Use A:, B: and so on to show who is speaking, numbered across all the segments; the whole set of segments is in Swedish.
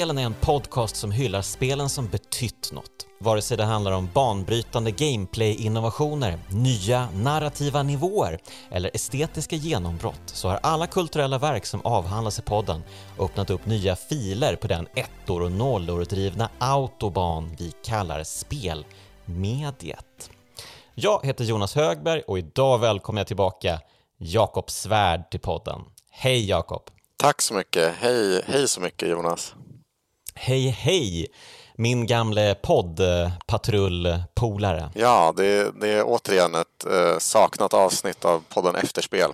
A: Spelen är en podcast som hyllar spelen som betytt något. Vare sig det handlar om banbrytande gameplay-innovationer, nya narrativa nivåer eller estetiska genombrott så har alla kulturella verk som avhandlas i podden öppnat upp nya filer på den ettor och nollor drivna autobahn vi kallar spelmediet. Jag heter Jonas Högberg och idag välkomnar jag tillbaka Jakob Svärd till podden. Hej Jakob!
B: Tack så mycket. Hej, hej så mycket Jonas.
A: Hej hej! Min gamle poddpatrullpolare.
B: Ja, det, det är återigen ett eh, saknat avsnitt av podden Efterspel.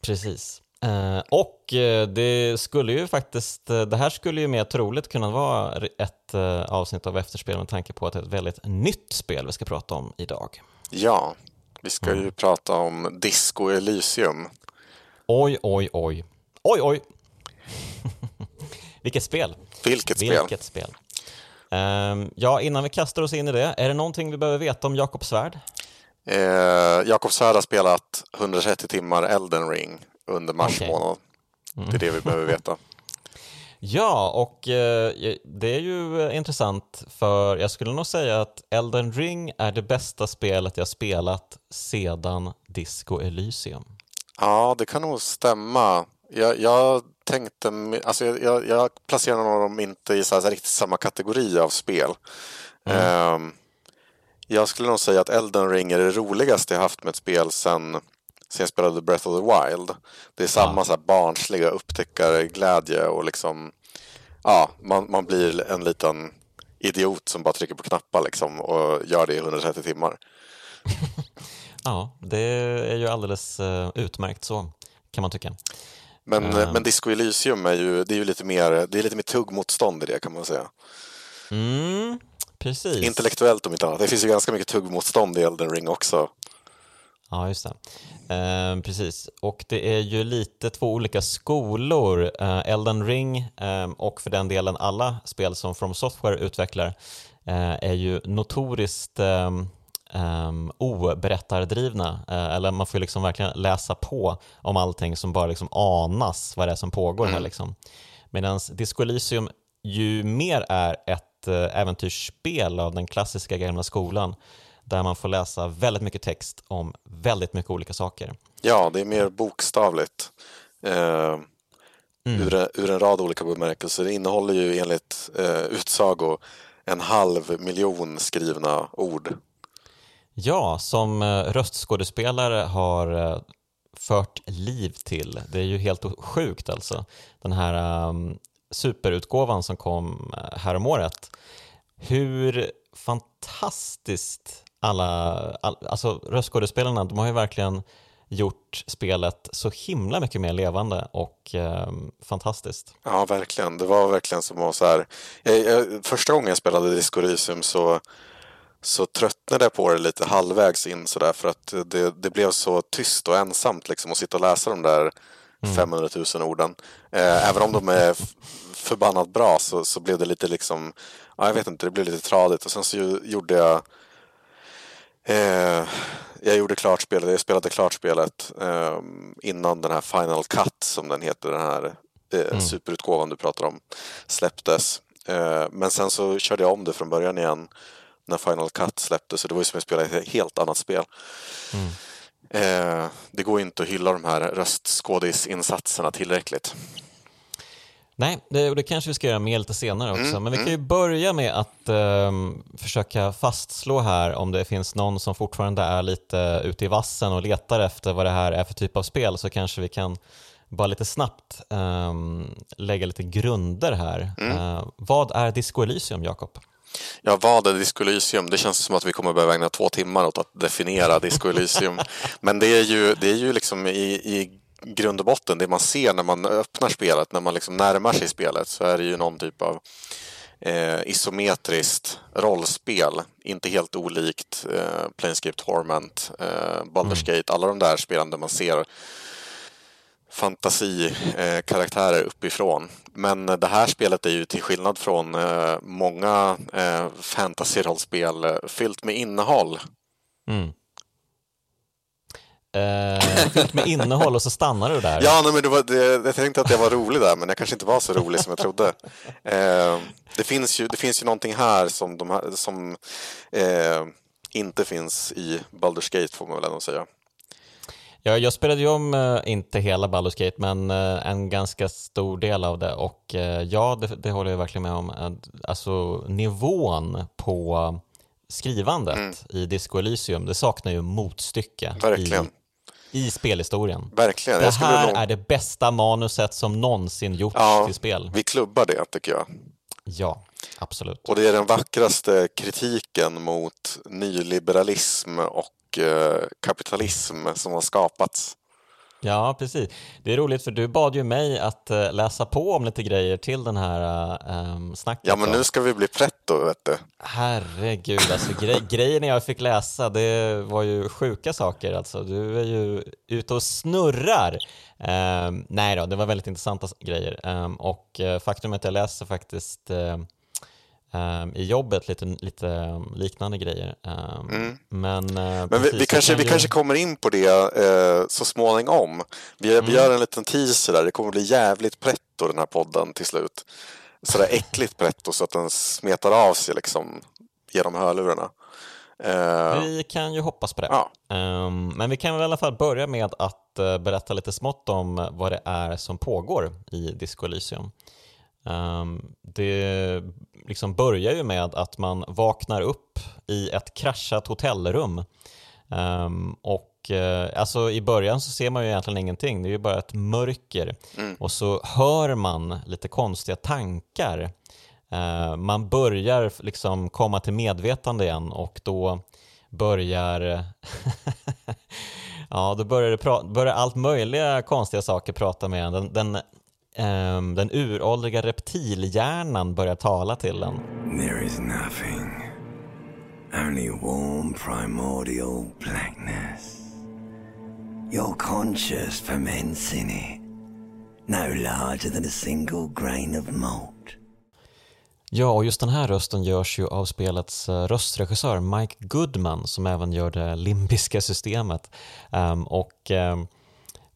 A: Precis. Eh, och eh, det skulle ju faktiskt, eh, det här skulle ju mer troligt kunna vara ett eh, avsnitt av Efterspel med tanke på att det är ett väldigt nytt spel vi ska prata om idag.
B: Ja, vi ska mm. ju prata om Disco Elysium.
A: Oj, oj, oj. Oj, oj! Vilket spel!
B: Vilket spel!
A: Vilket spel! Um, ja, innan vi kastar oss in i det, är det någonting vi behöver veta om Jakob Svärd?
B: Eh, Jakob Svärd har spelat 130 timmar Elden Ring under mars okay. månad. Mm. Det är det vi behöver veta.
A: Ja, och eh, det är ju intressant för jag skulle nog säga att Elden Ring är det bästa spelet jag spelat sedan Disco Elysium.
B: Ja, det kan nog stämma. Jag, jag tänkte, alltså jag, jag placerar dem inte i så här, riktigt samma kategori av spel. Mm. Um, jag skulle nog säga att Elden Ring är det roligaste jag haft med ett spel sen, sen jag spelade Breath of the Wild. Det är samma ja. så här barnsliga upptäckarglädje och liksom, ja, man, man blir en liten idiot som bara trycker på knappar liksom och gör det i 130 timmar.
A: ja, det är ju alldeles uh, utmärkt så, kan man tycka.
B: Men, mm. men Disco Elysium är ju, det är ju lite mer, det är lite mer tuggmotstånd i det kan man säga.
A: Mm, precis.
B: Intellektuellt om inte annat. Det finns ju ganska mycket tuggmotstånd i Elden Ring också.
A: Ja, just det. Eh, precis, och det är ju lite två olika skolor. Eh, Elden Ring eh, och för den delen alla spel som From Software utvecklar eh, är ju notoriskt ehm, um, oberättardrivna, uh, eller man får liksom verkligen läsa på om allting som bara liksom anas vad det är som pågår mm. här. Liksom. Medan Disco Elysium ju mer är ett uh, äventyrsspel av den klassiska gamla skolan där man får läsa väldigt mycket text om väldigt mycket olika saker.
B: Ja, det är mer bokstavligt. Uh, mm. ur, ur, en rad olika bemärkelser. Det innehåller ju enligt uh, utsago en halv miljon skrivna ord
A: Ja, som eh, röstskådespelare har eh, fört liv till. Det är ju helt sjukt alltså. Den här um, superutgåvan som kom eh, häromåret. Hur fantastiskt alla, all, alltså röstskådespelarna, de har ju verkligen gjort spelet så himla mycket mer levande och eh, fantastiskt.
B: Ja, verkligen. Det var verkligen som att så här, jag, jag, första gången jag spelade Disco Elysium så så tröttnade jag på det lite halvvägs in sådär för att det, det blev så tyst och ensamt liksom att sitta och läsa de där mm. 500 000 orden. Eh, även om de är förbannat bra så, så blev det lite liksom, ja, jag vet inte, det blev lite tradigt och sen så gjorde jag eh, jag gjorde klart spelet, jag spelade klart spelet eh, innan den här Final Cut som den heter, den här eh, mm. superutgåvan du pratar om, släpptes. Eh, men sen så körde jag om det från början igen när Final Cut släpptes. Så det var ju som att spela ett helt annat spel. Mm. Eh, det går inte att hylla de här röstskådisinsatserna tillräckligt.
A: Nej, det, det kanske vi ska göra mer lite senare också. Mm, Men vi kan ju mm. börja med att eh, försöka fastslå här om det finns någon som fortfarande är lite ute i vassen och letar efter vad det här är för typ av spel så kanske vi kan bara lite snabbt eh, lägga lite grunder här. Mm. Eh, vad är Disco Elysium, Jakob?
B: Ja, vad är Disco Elysium? Det känns som att vi kommer behöva ägna två timmar åt att definiera Disco Elysium. Men det är ju, det är ju liksom i, i grund och botten det man ser när man öppnar spelet, när man liksom närmar sig spelet så är det ju någon typ av eh, isometriskt rollspel. Inte helt olikt eh, Planescape Torment, eh, Baldur's mm. Gate, alla de där spelen där man ser fantasikaraktärer uppifrån. Men det här spelet är ju till skillnad från eh, många eh, fantasy-rollspel fyllt med innehåll. Mm.
A: eh, fyllt med innehåll och så stannar du där.
B: Ja, nej, men det var, det, jag tänkte att jag var rolig där, men jag kanske inte var så rolig som jag trodde. Eh, det, finns ju, det finns ju någonting här som, de här, som eh, inte finns i Baldur's Gate, får man väl ändå säga.
A: Ja, jag spelade ju om, eh, inte hela Baldur's Gate, men eh, en ganska stor del av det och eh, ja, det, det håller jag verkligen med om. Alltså nivån på skrivandet
B: Mm.
A: i Disco Elysium, det saknar ju motstycke
B: Verkligen.
A: i, i spelhistorien.
B: Verkligen.
A: Det här
B: nog,
A: är det bästa manuset som någonsin gjorts
B: Ja.
A: till spel.
B: Vi klubbar det, tycker jag.
A: Ja, absolut.
B: Och det är den vackraste kritiken mot nyliberalism och kapitalism som har skapats.
A: Ja, precis. Det är roligt för du bad ju mig att eh, läsa på om lite grejer till den här um, snacket.
B: Ja, men nu ska vi bli pretto, vet du.
A: Herregud, alltså grej, grejerna jag fick läsa det var ju sjuka saker alltså. Du är ju ute och snurrar. Ehm, nej då, det var väldigt intressanta grejer. Ehm, och eh, faktum är att jag läser faktiskt eh, ehm, i jobbet lite, lite liknande grejer. Ehm, Men, eh,
B: Mm. Men vi,
A: precis,
B: vi,
A: jag
B: kanske,
A: kan
B: vi
A: ju-
B: kanske kommer in på det eh, så småningom. Vi,
A: Mm.
B: vi gör en liten teaser där. Det kommer bli jävligt pretto den här podden till slut. Sådär äckligt pretto så att den smetar av sig liksom genom hörlurarna. Eh,
A: Vi kan ju hoppas på det.
B: ja.
A: Ehm, men vi kan väl i alla fall börja med att eh, berätta lite smått om vad det är som pågår i Disco Elysium. Ehm, det liksom börjar ju med att man vaknar upp i ett kraschat hotellrum. Ehm, och eh, alltså i början så ser man ju egentligen ingenting, det är ju bara ett mörker. Och så hör man lite konstiga tankar. Eh, man börjar liksom komma till medvetande igen och då börjar Ja, då börjar, det börjar allt möjliga konstiga saker prata med en. Den, den, ehm, den uråldriga reptilhjärnan börjar tala till en.
C: There is nothing. Only warm primordial blackness. Your conscious ferments in it. No larger than a single grain of malt.
A: Ja, och just den här rösten görs ju av spelets eh, röstregissör Mike Goodman som även gör det limbiska systemet. Ehm, och, ehm,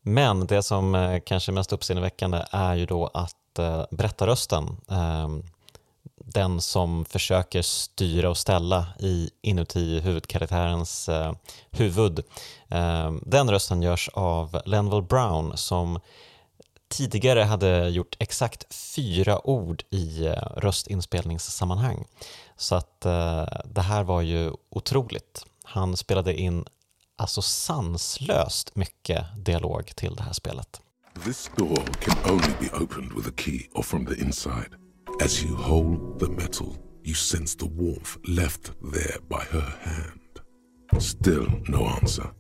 A: men det som eh, kanske är mest uppseendeväckande är ju då att eh, berättarrösten, ehm, den som försöker styra och ställa i, inuti huvudkaraktärens eh, huvud, ehm, den rösten görs av Lenville Brown som tidigare hade gjort exakt fyra ord i eh, röstinspelningssammanhang. Så att det här var ju otroligt. Han spelade in alltså sanslöst mycket dialog till det här spelet.
D: This door can only be opened with a key or from the inside. As you hold the metal, you sense the warmth left there by her hand. Still no answer.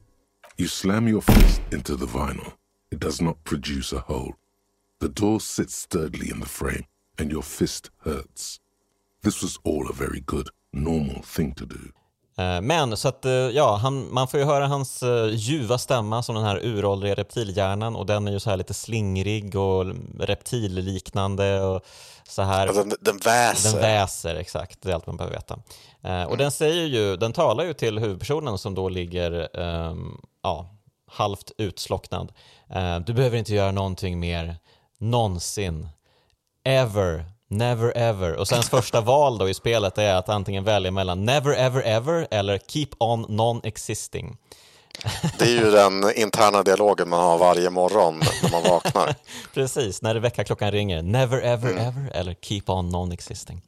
D: You slam your fist into the vinyl. It does not produce a hole. The door sits sturdily in the frame, and your fist hurts. This was all a very good, normal thing to do.
A: Eh, Men så att, eh, ja, han, man får ju höra hans eh, ljuva stämma som den här uråldriga reptilhjärnan och den är ju så här lite slingrig och reptilliknande och så här.
B: Alltså, den, den väser.
A: Den väser, exakt. Det är allt man behöver veta. Eh, och den säger ju, den talar ju till huvudpersonen som då ligger ehm, ja, halvt utslocknad. Eh, du behöver inte göra någonting mer, någonsin, ever, never ever. Och sen första val då i spelet är att antingen välja mellan never ever ever eller keep on non-existing.
B: Det är ju den interna dialogen man har varje morgon när man vaknar.
A: Precis, när väckarklockan ringer. Never ever ever eller keep on non-existing.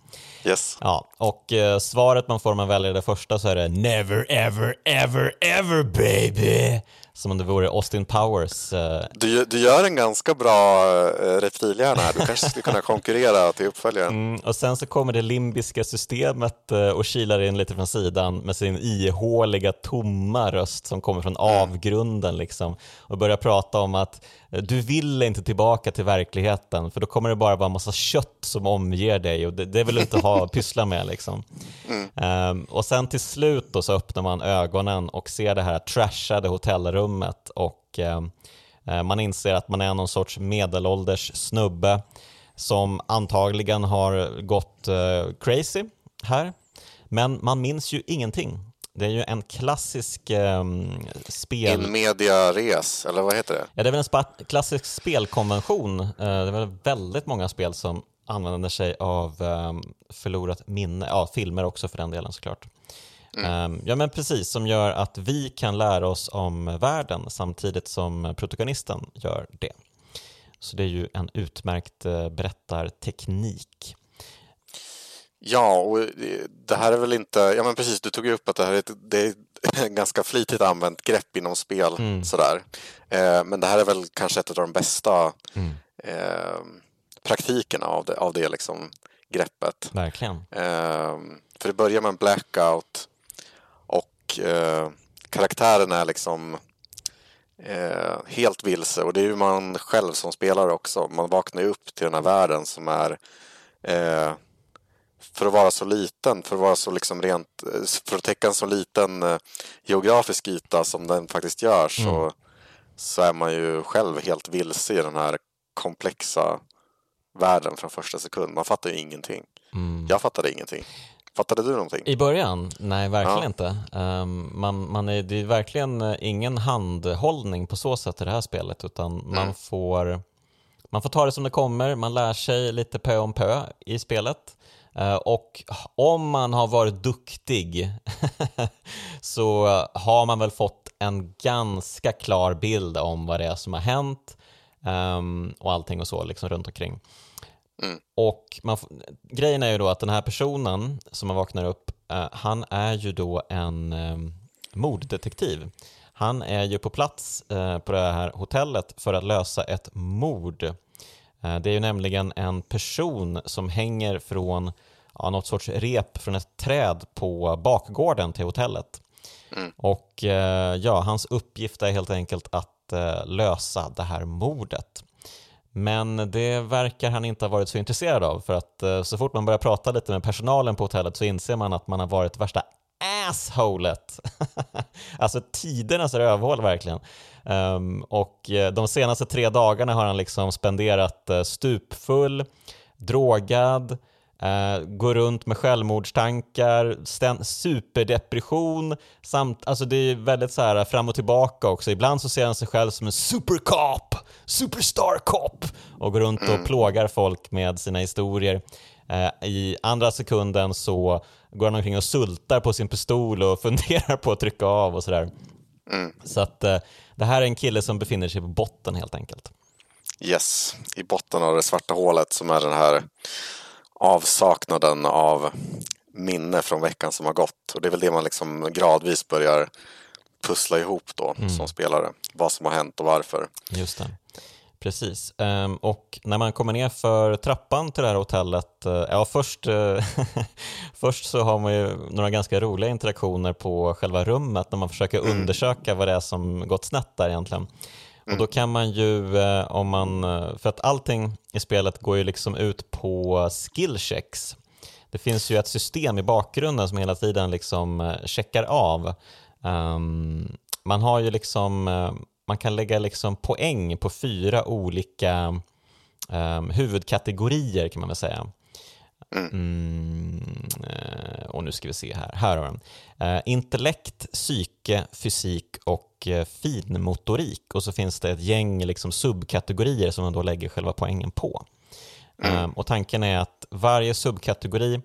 B: Yes.
A: Ja, och eh, svaret man får om man väljer det första så är det never ever ever ever baby. Som om det vore Austin Powers. Eh,
B: Du, du gör en ganska bra eh, reptilhjärna här. Du kanske skulle kunna konkurrera till uppföljaren.
A: mm, och sen så kommer det limbiska systemet eh, och kilar in lite från sidan med sin ihåliga tomma röst som kommer från avgrunden liksom. Och börjar prata om att du vill inte tillbaka till verkligheten för då kommer det bara vara massa kött som omger dig och det, det vill du inte ha pyssla med liksom. Ehm, och sen till slut då så öppnar man ögonen och ser det här trashade hotellrummet och eh, man inser att man är någon sorts medelålders snubbe som antagligen har gått eh, crazy här. Men man minns ju ingenting. Det är ju en klassisk eh, spel...
B: In media res, eller vad heter det?
A: Ja, det är väl en spa- klassisk spelkonvention. Eh, det är väl väldigt många spel som använder sig av eh, förlorat minne, ja, filmer också för den delen såklart. Mm. Eh, ja, men precis, som gör att vi kan lära oss om världen samtidigt som protagonisten gör det. Så det är ju en utmärkt eh, berättarteknik.
B: Ja, och det här är väl inte... Ja, men precis, du tog ju upp att det här är ett, det är ett ganska flitigt använt grepp inom spel. Mm. Sådär. Eh, men det här är väl kanske ett av de bästa mm. eh, praktikerna av det, av det liksom, greppet.
A: Verkligen.
B: Eh, för det börjar med en blackout och eh, karaktären är liksom eh, helt vilse och det är ju man själv som spelare också. Man vaknar ju upp till den här världen som är eh, för att vara så liten, för att vara så liksom rent, eh, för att täcka en så liten eh, geografisk yta som den faktiskt gör så, mm. så är man ju själv helt vilse i den här komplexa världen från första sekund. Man fattar ju ingenting. Mm. Jag fattade ingenting. Fattade du någonting?
A: I början? Nej, verkligen ja. inte. Um, man, man är, det är verkligen eh, ingen handhållning på så sätt i det här spelet utan mm. man, får, man får ta det som det kommer, man lär sig lite pö om pö i spelet. Uh, och om man har varit duktig så har man väl fått en ganska klar bild om vad det är som har hänt um, och allting och så liksom runt omkring. Mm. Och man, grejen är ju då att den här personen som man vaknar upp, uh, han är ju då en um, morddetektiv. Han är ju på plats uh, på det här hotellet för att lösa ett mord. Uh, det är ju nämligen en person som hänger från ja, något sorts rep från ett träd på bakgården till hotellet. Mm. Och ja, hans uppgift är helt enkelt att lösa det här mordet. Men det verkar han inte ha varit så intresserad av för att eh, så fort man börjar prata lite med personalen på hotellet så inser man att man har varit värsta assholet. alltså tidernas rövhål verkligen. Um, och eh, de senaste tre dagarna har han liksom spenderat uh, stupfull, drogad, Uh, går runt med självmordstankar, superdepression, samt, alltså det är väldigt så här fram och tillbaka också. Ibland så ser han sig själv som en supercop, superstar cop och går runt och mm. plågar folk med sina historier. Uh, I andra sekunden så går han omkring och sultar på sin pistol och funderar på att trycka av och sådär. Mm. Så att uh, det här är en kille som befinner sig på botten helt enkelt.
B: Yes, i botten av det svarta hålet som är den här avsaknaden av minne från veckan som har gått. Och det är väl det man liksom gradvis börjar pussla ihop då mm. som spelare. Vad som har hänt och varför.
A: Just det. Precis. Um, och när man kommer ner för trappan till det här hotellet, uh, ja först, uh, först så har man ju några ganska roliga interaktioner på själva rummet när man försöker mm. undersöka vad det är som gått snett där egentligen. Och då kan man ju, eh, om man, eh, för att allting i spelet går ju liksom ut på skillchecks. Det finns ju ett system i bakgrunden som hela tiden liksom eh, checkar av. Um, man har ju liksom, man kan lägga liksom poäng på fyra olika um, huvudkategorier kan man väl säga. Mm, och nu ska vi se här. Här har den. Uh, intellekt, psyke, fysik och uh, finmotorik. Och så finns det ett gäng liksom, subkategorier som man då lägger själva poängen på. Mm. Um, och tanken är att varje subkategori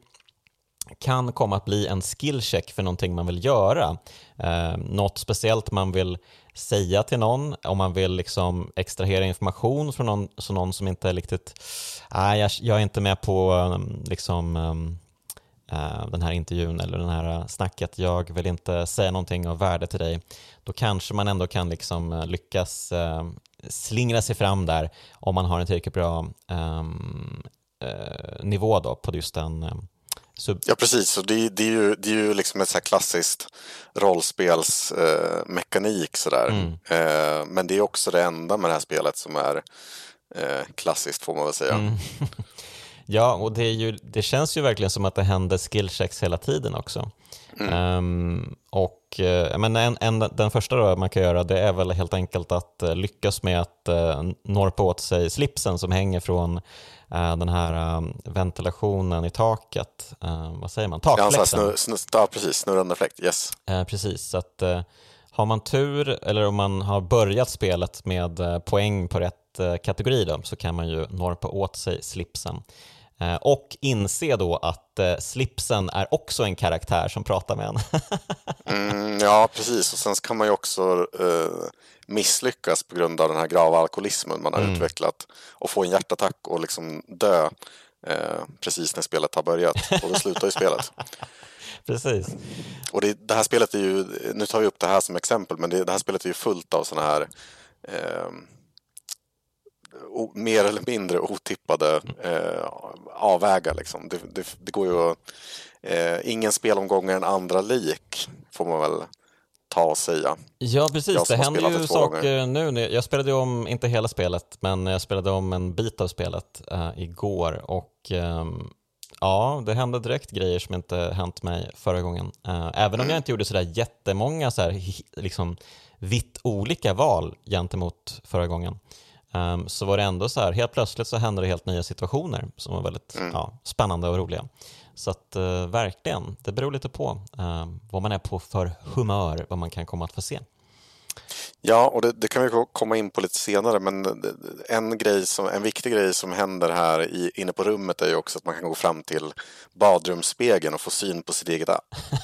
A: kan komma att bli en skillcheck för någonting man vill göra. Uh, något speciellt man vill säga till någon, om man vill liksom extrahera information från någon, så någon som inte är riktigt, nej jag, jag är inte med på um, liksom, um, uh, den här intervjun eller den här eh, snacket, jag vill inte säga någonting av värde till dig, då kanske man ändå kan liksom eh, lyckas uh, slingra sig fram där om man har en tillräckligt bra um, uh, nivå då på just den ehm,
B: Sub ja, precis. Och det, det, är ju, det är ju liksom ett så klassiskt rollspelsmekanik. Eh, mm. eh, men det är också det enda med det här spelet som är eh, klassiskt, får man väl säga. Mm.
A: Ja, och det, ju, det känns ju verkligen som att det händer skillchecks hela tiden också. Um, och uh, men en, en, den första då man kan göra det är väl helt enkelt att uh, lyckas med att uh, norpa åt sig slipsen som hänger från den här um, ventilationen i taket. vad säger man? Takfläkten.
B: Ja, snur, snur, ja, precis. Snurrande fläkt. Yes.
A: precis, så att har man tur eller om man har börjat spelet med poäng på rätt kategori då, så kan man ju norpa åt sig slipsen. Eh, och inse då att eh, slipsen är också en karaktär som pratar med en.
B: mm, ja, precis. Och sen kan man ju också eh, misslyckas på grund av den här grava alkoholismen man har mm. utvecklat och få en hjärtattack och liksom dö eh, precis när spelet har börjat. Och då slutar ju spelet.
A: Precis.
B: Och det, det, här spelet är ju, nu tar vi upp det här som exempel, men det, det här spelet är ju fullt av sådana här eh, o, mer eller mindre otippade eh, avvägar. Liksom. Det, det, går ju eh, ingen spelomgång är en andra lik, får man väl ta och säga.
A: Ja, precis. Det händer ju saker gånger. nu. Jag spelade om, inte hela spelet, men jag spelade om en bit av spelet äh, igår och ähm, ja, det hände direkt grejer som inte hänt mig förra gången. Äh, även om jag inte gjorde sådär jättemånga så här, liksom, vitt olika val gentemot förra gången um, så var det ändå så här, helt plötsligt så hände det helt nya situationer som var väldigt mm. ja, spännande och roliga. Så att uh, verkligen, det beror lite på uh, vad man är på för humör, vad man kan komma att få se.
B: Ja, och det, det, kan vi komma in på lite senare, men en, grej som, en viktig grej som händer här i, inne på rummet är ju också att man kan gå fram till badrumsspegeln och få syn på sitt eget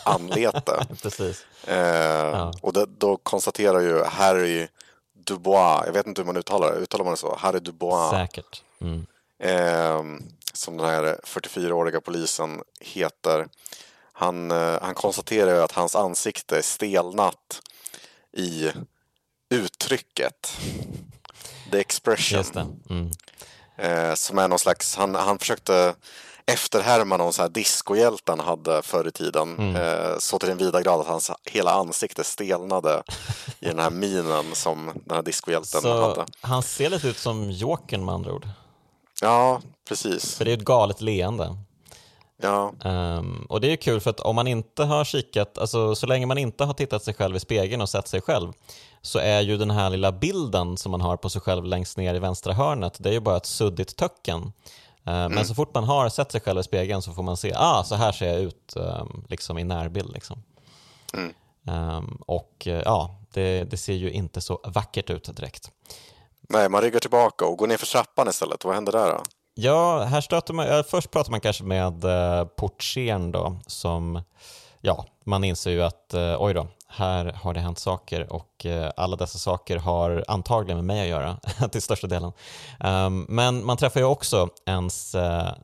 B: anlete.
A: Precis.
B: Eh, ja. Och det, då konstaterar ju Harry Dubois, jag vet inte hur man uttalar det, uttalar man det så? Harry Dubois.
A: Säkert.
B: Mm. Eh, som den här 44-åriga polisen heter. Han, eh, han konstaterar att hans ansikte är stelnat i uttrycket. The expression.
A: Mm.
B: Eh, som är någon slags, han, han försökte efterhärma någon så här discohjälte han hade förr i tiden. Mm. Eh, så till den vida grad att hans hela ansikte stelnade i den här minen som den här discohjälten hade.
A: Han ser lite ut som Jokern med andra ord.
B: Ja, precis.
A: För det är ett galet leende.
B: Ja.
A: Um, och det är kul för att om man inte har kikat, alltså så länge man inte har tittat sig själv i spegeln och sett sig själv så är ju den här lilla bilden som man har på sig själv längst ner i vänstra hörnet, det är ju bara ett suddigt töcken. Mm. Men så fort man har sett sig själv i spegeln så får man se, ah, så här ser jag ut ehm, liksom i närbild. Liksom. Mm. Um, och eh, ja, det, det, ser ju inte så vackert ut direkt.
B: Nej, man ryggar tillbaka och går ner för trappan istället. Vad händer där då?
A: Ja, här stöter man, först pratar man kanske med uh, portieren då, som, ja, man inser ju att uh, oj då, här har det hänt saker och eh, alla dessa saker har antagligen med mig att göra till största delen. Um, men man träffar ju också ens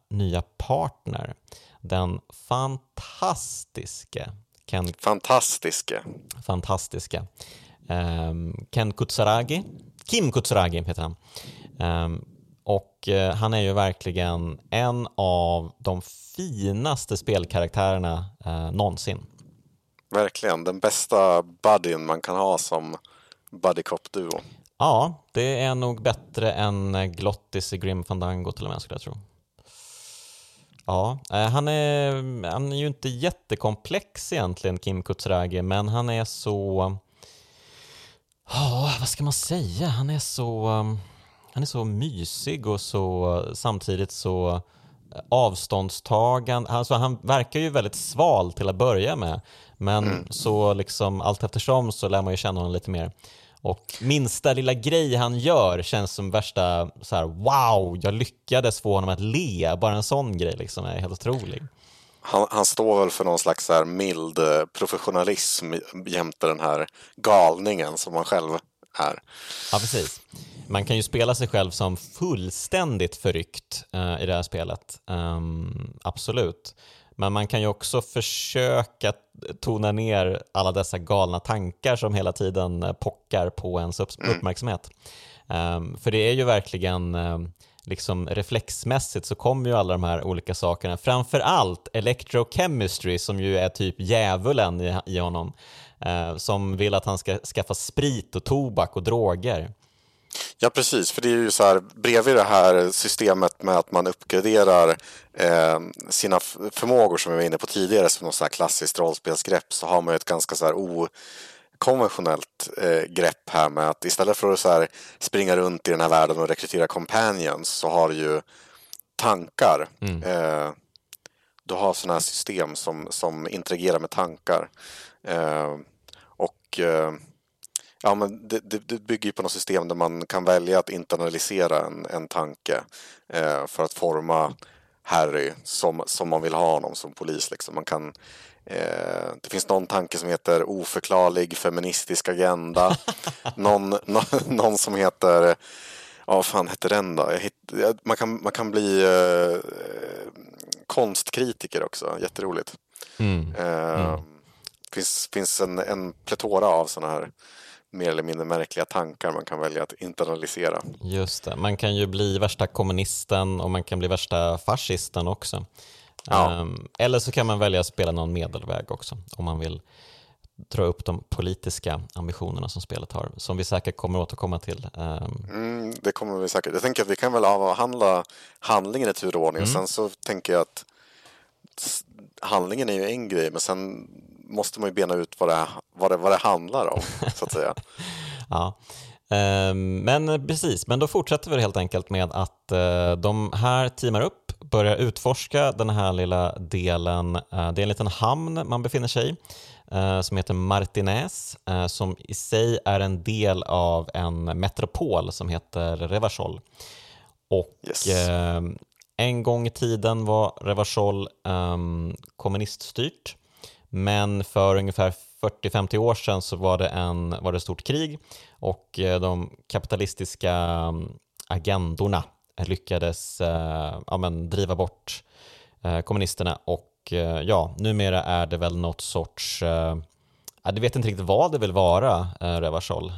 A: nya partner, den fantastiske Ken...
B: Fantastiske.
A: Fantastiska. Um, Ken Kutsaragi. Kim Kutsaragi heter han. Um, och uh, han är ju verkligen en av de finaste spelkaraktärerna uh, någonsin.
B: Verkligen, den bästa buddyn man kan ha som buddy cop-duo.
A: Ja, det är nog bättre än Glottis i Grim Fandango till och med skulle jag tro. Ja, eh, han är, han är ju inte jättekomplex egentligen, Kim Kutsragi, men han är så... Ja, vad ska man säga? Han är så... Han är så mysig och så samtidigt så avståndstagande. Alltså han verkar ju väldigt sval till att börja med. Men mm. så liksom allt eftersom så lär man ju känna honom lite mer. Och minsta lilla grej han gör känns som värsta så här, wow, jag lyckades få honom att le. Bara en sån grej liksom är helt otrolig.
B: Han, han står väl för någon slags så här mild eh, professionalism jämte den här galningen som han själv är.
A: Ja, precis. Man kan ju spela sig själv som fullständigt förryckt uh, i det här spelet. Um, absolut. Men man kan ju också försöka tona ner alla dessa galna tankar som hela tiden eh, pockar på ens mm. uppmärksamhet. Um, för det är ju verkligen um, liksom reflexmässigt så kommer ju alla de här olika sakerna, framför allt electrochemistry som ju är typ djävulen i, i honom, eh, som vill att han ska skaffa sprit och tobak och droger.
B: Ja, precis. För det är ju så här, bredvid det här systemet med att man uppgraderar eh, sina förmågor som vi var inne på tidigare som något så här klassiskt rollspelsgrepp så har man ju ett ganska så här okonventionellt eh, grepp här med att istället för att så här springa runt i den här världen och rekrytera companions så har du ju tankar.
A: Mm.
B: Eh, du har sådana här system som, som interagerar med tankar. Eh, och eh, ja, men det, det, det bygger ju på något system där man kan välja att internalisera en, en tanke eh, för att forma Harry som, som man vill ha honom som polis. Liksom. Man kan, det finns någon tanke som heter oförklarlig feministisk agenda. någon, någon, någon som heter Ja, vad fan hette den då? Hitt, man, kan, man kan bli eh, konstkritiker också, jätteroligt.
A: Mm.
B: Eh,
A: Mm.
B: finns, finns en, en pletora av sådana här mer eller mindre märkliga tankar man kan välja att internalisera.
A: Just det, man kan ju bli värsta kommunisten och man kan bli värsta fascisten också.
B: Ja.
A: Ehm, eller så kan man välja att spela någon medelväg också om man vill dra upp de politiska ambitionerna som spelet har, som vi säkert kommer återkomma till. Ehm,
B: Mm, det kommer vi säkert. Jag tänker att vi kan väl avhandla handlingen i tur och ordning.
A: Mm.
B: Och sen så tänker jag att handlingen är ju en grej, men sen måste man ju bena ut vad det, vad det, vad det handlar om, så att säga.
A: Ja, Ehm, men precis, men då fortsätter vi helt enkelt med att eh, de här teamar upp, börjar utforska den här lilla delen. Eh, Det är en liten hamn man befinner sig i eh, som heter Martinez eh, som i sig är en del av en metropol som heter Revachol. Och
B: Yes.
A: en gång i tiden var Revachol eh, kommuniststyrt men för ungefär 40-50 år sedan så var det, en, var det ett stort krig och de kapitalistiska mm, agendorna lyckades eh, ja, men, driva bort eh, kommunisterna och eh, ja, numera är det väl något sorts det vet inte riktigt vad det vill vara, Revachol.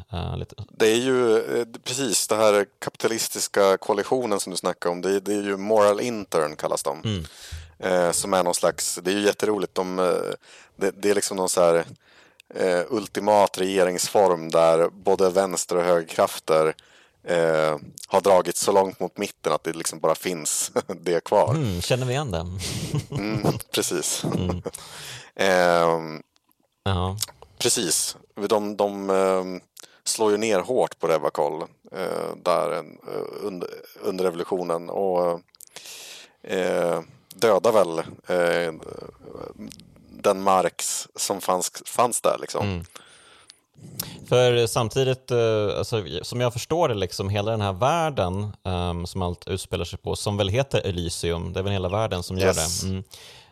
B: Det är ju precis det här kapitalistiska koalitionen som du snackade om. Det är, det är ju moral intern kallas de.
A: Mm.
B: Eh, som är någon slags, det är ju jätteroligt. De, det, det är liksom någon så här eh, ultimat regeringsform där både vänster och högerkrafter eh, har dragit så långt mot mitten att det liksom bara finns det kvar.
A: mm, känner vi igen den?
B: Mm, precis. Ehm,
A: ja.
B: Precis. De, de eh, slår ju ner hårt på Revakol eh, där eh, under, under revolutionen och eh, dödar väl eh, den Marx som fanns, fanns där. Liksom.
A: Mm. För samtidigt, eh, alltså, som jag förstår det, liksom, hela den här världen ehm, som allt utspelar sig på, som väl heter Elysium, det är väl hela världen som gör
B: Yes.
A: det, mm.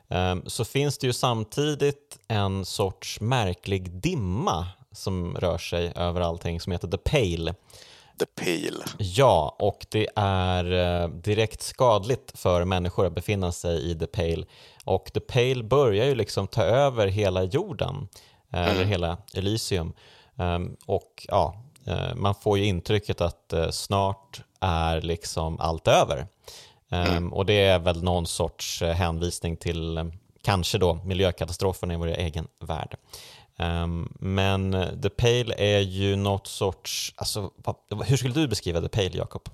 A: Ehm, så finns det ju samtidigt en sorts märklig dimma som rör sig över allting som heter The Pale.
B: The Pale.
A: Ja, och det är eh, direkt skadligt för människor att befinna sig i The Pale. Och The Pale börjar ju liksom ta över hela jorden, eh, eller hela Elysium. Ehm, och ja, eh, man får ju intrycket att eh, snart är liksom allt över. Mm. Och det är väl någon sorts eh, hänvisning till kanske då miljökatastrofen i vår egen värld. Ehm, men The Pale är ju något sorts, alltså, hur skulle du beskriva The Pale, Jakob?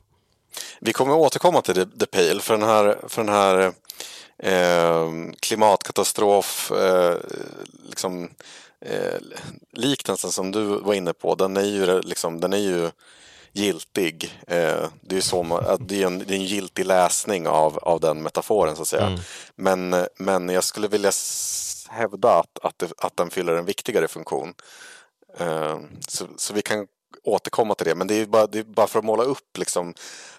B: Vi kommer återkomma till The, The Pale för den här, för den här eh, klimatkatastrof eh, liksom, eh, liknelsen som du var inne på, den är ju, liksom, den är ju giltig. Eh, det är så, man- det är en, det är en giltig läsning av, av den metaforen så att säga.
A: Mm.
B: Men, men jag skulle vilja hävda att, att, det, att den fyller en viktigare funktion. Eh, så, så vi kan återkomma till det. Men det är bara, det är bara för att måla upp liksom,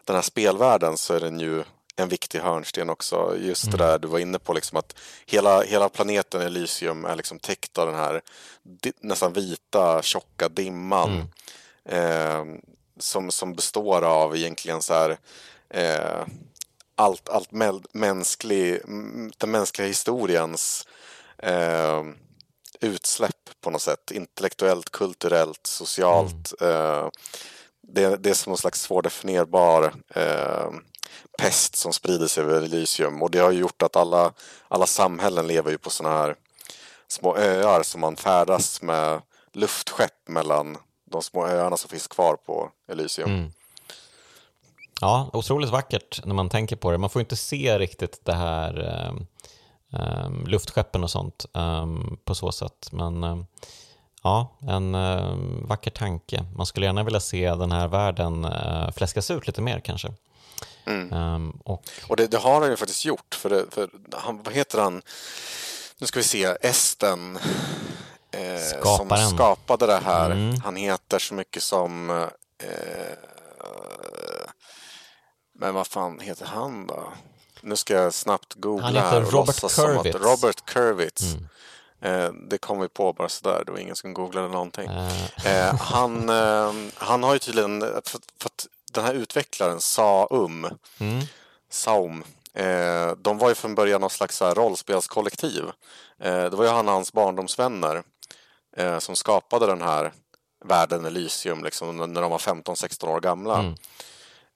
B: den här spelvärlden så är den ju en viktig hörnsten också. Just det där du var inne på, liksom, att hela, hela planeten Elysium är liksom täckt av den här nästan vita, tjocka dimman. Eh, som, som består av egentligen så här eh, allt, allt mänsklig, den mänskliga historiens eh, utsläpp på något sätt. Intellektuellt, kulturellt, socialt. Eh, det, det är som någon slags svårdefinierbar eh, pest som sprider sig över Elysium. Och det har ju gjort att alla, alla samhällen lever ju på sådana här små öar som man färdas med luftskepp mellan de små öarna som finns kvar på Elysium.
A: Mm. Ja, otroligt vackert när man tänker på det. Man får inte se riktigt det här um, um, luftskeppen och sånt um, på så sätt. Men um, ja, en um, vacker tanke. Man skulle gärna vilja se den här världen uh, fläskas ut lite mer kanske.
B: Mm. och, och det, det, har han ju faktiskt gjort. För, det, för han, vad heter han? Nu ska vi se, Esten eh, som skapade det här. Mm. Han heter så mycket som eh, men vad fan heter han då? Nu ska jag snabbt googla
A: Han heter Robert Kurwitz.
B: Robert Kurwitz. Mm. Eh, det kom vi på bara sådär, det var ingen som googlade någonting. Uh. Eh, han, eh, han har ju tydligen, för, för att den här utvecklaren, Saum, mm. Saum, eh, de var ju från början någon slags så här rollspelskollektiv. Eh, det var ju han och hans barndomsvänner eh, som skapade den här världen Elysium liksom, när de var 15-16 år gamla. Mm.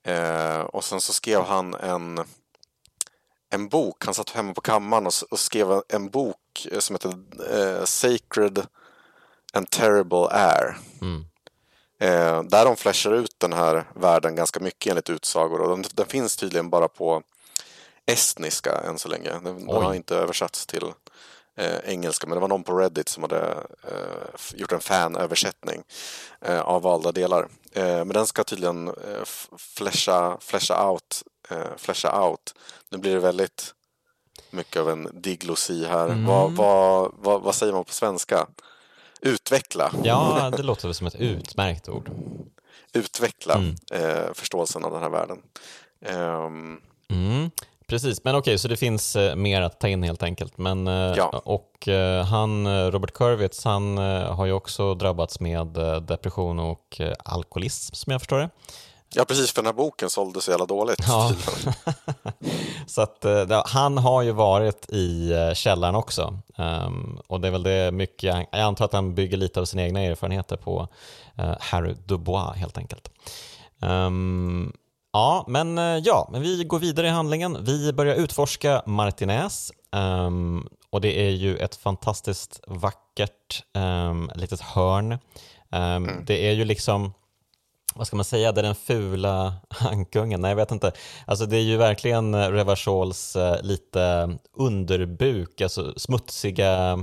B: Eh, och sen så skrev han en, en bok. Han satt hemma på kammaren och, och skrev en bok eh, som heter eh, Sacred and Terrible Air. Mm. Eh, där de flashar ut den här världen ganska mycket enligt utsagor. Och den, den finns tydligen bara på estniska än så länge. Den, den har inte översatts till eh, engelska, men det var någon på Reddit som hade eh, gjort en fanöversättning eh, av valda delar. Eh, men den ska tydligen eh, flasha, flasha, out, eh, flasha out. Nu blir det väldigt mycket av en diglosi här. Mm. Vad, vad, vad, vad säger man på svenska? Utveckla.
A: Ja, det låter väl som ett utmärkt ord.
B: Utveckla mm. eh, förståelsen av den här världen.
A: Um, mm. Precis, men okej, okay, så det finns eh, mer att ta in helt enkelt. Men, eh, ja. Och eh, han, Robert Kurwitz, han har ju också drabbats med depression och alkoholism som jag förstår det.
B: Ja, precis, för den här boken sålde så jävla dåligt. Ja.
A: så att, han har ju varit i källaren också. Um, och det är väl det mycket, jag antar att han bygger lite av sina egna erfarenheter på uh, Harry Dubois helt enkelt. Um, Ja, men eh, ja, men vi går vidare i handlingen. Vi börjar utforska Martinez um, och det är ju ett fantastiskt vackert litet hörn. Mm. Det är ju liksom, vad ska man säga, det är den fula ankungen. Nej, jag vet inte. Alltså det är ju verkligen Revachols uh, lite underbuk, alltså smutsiga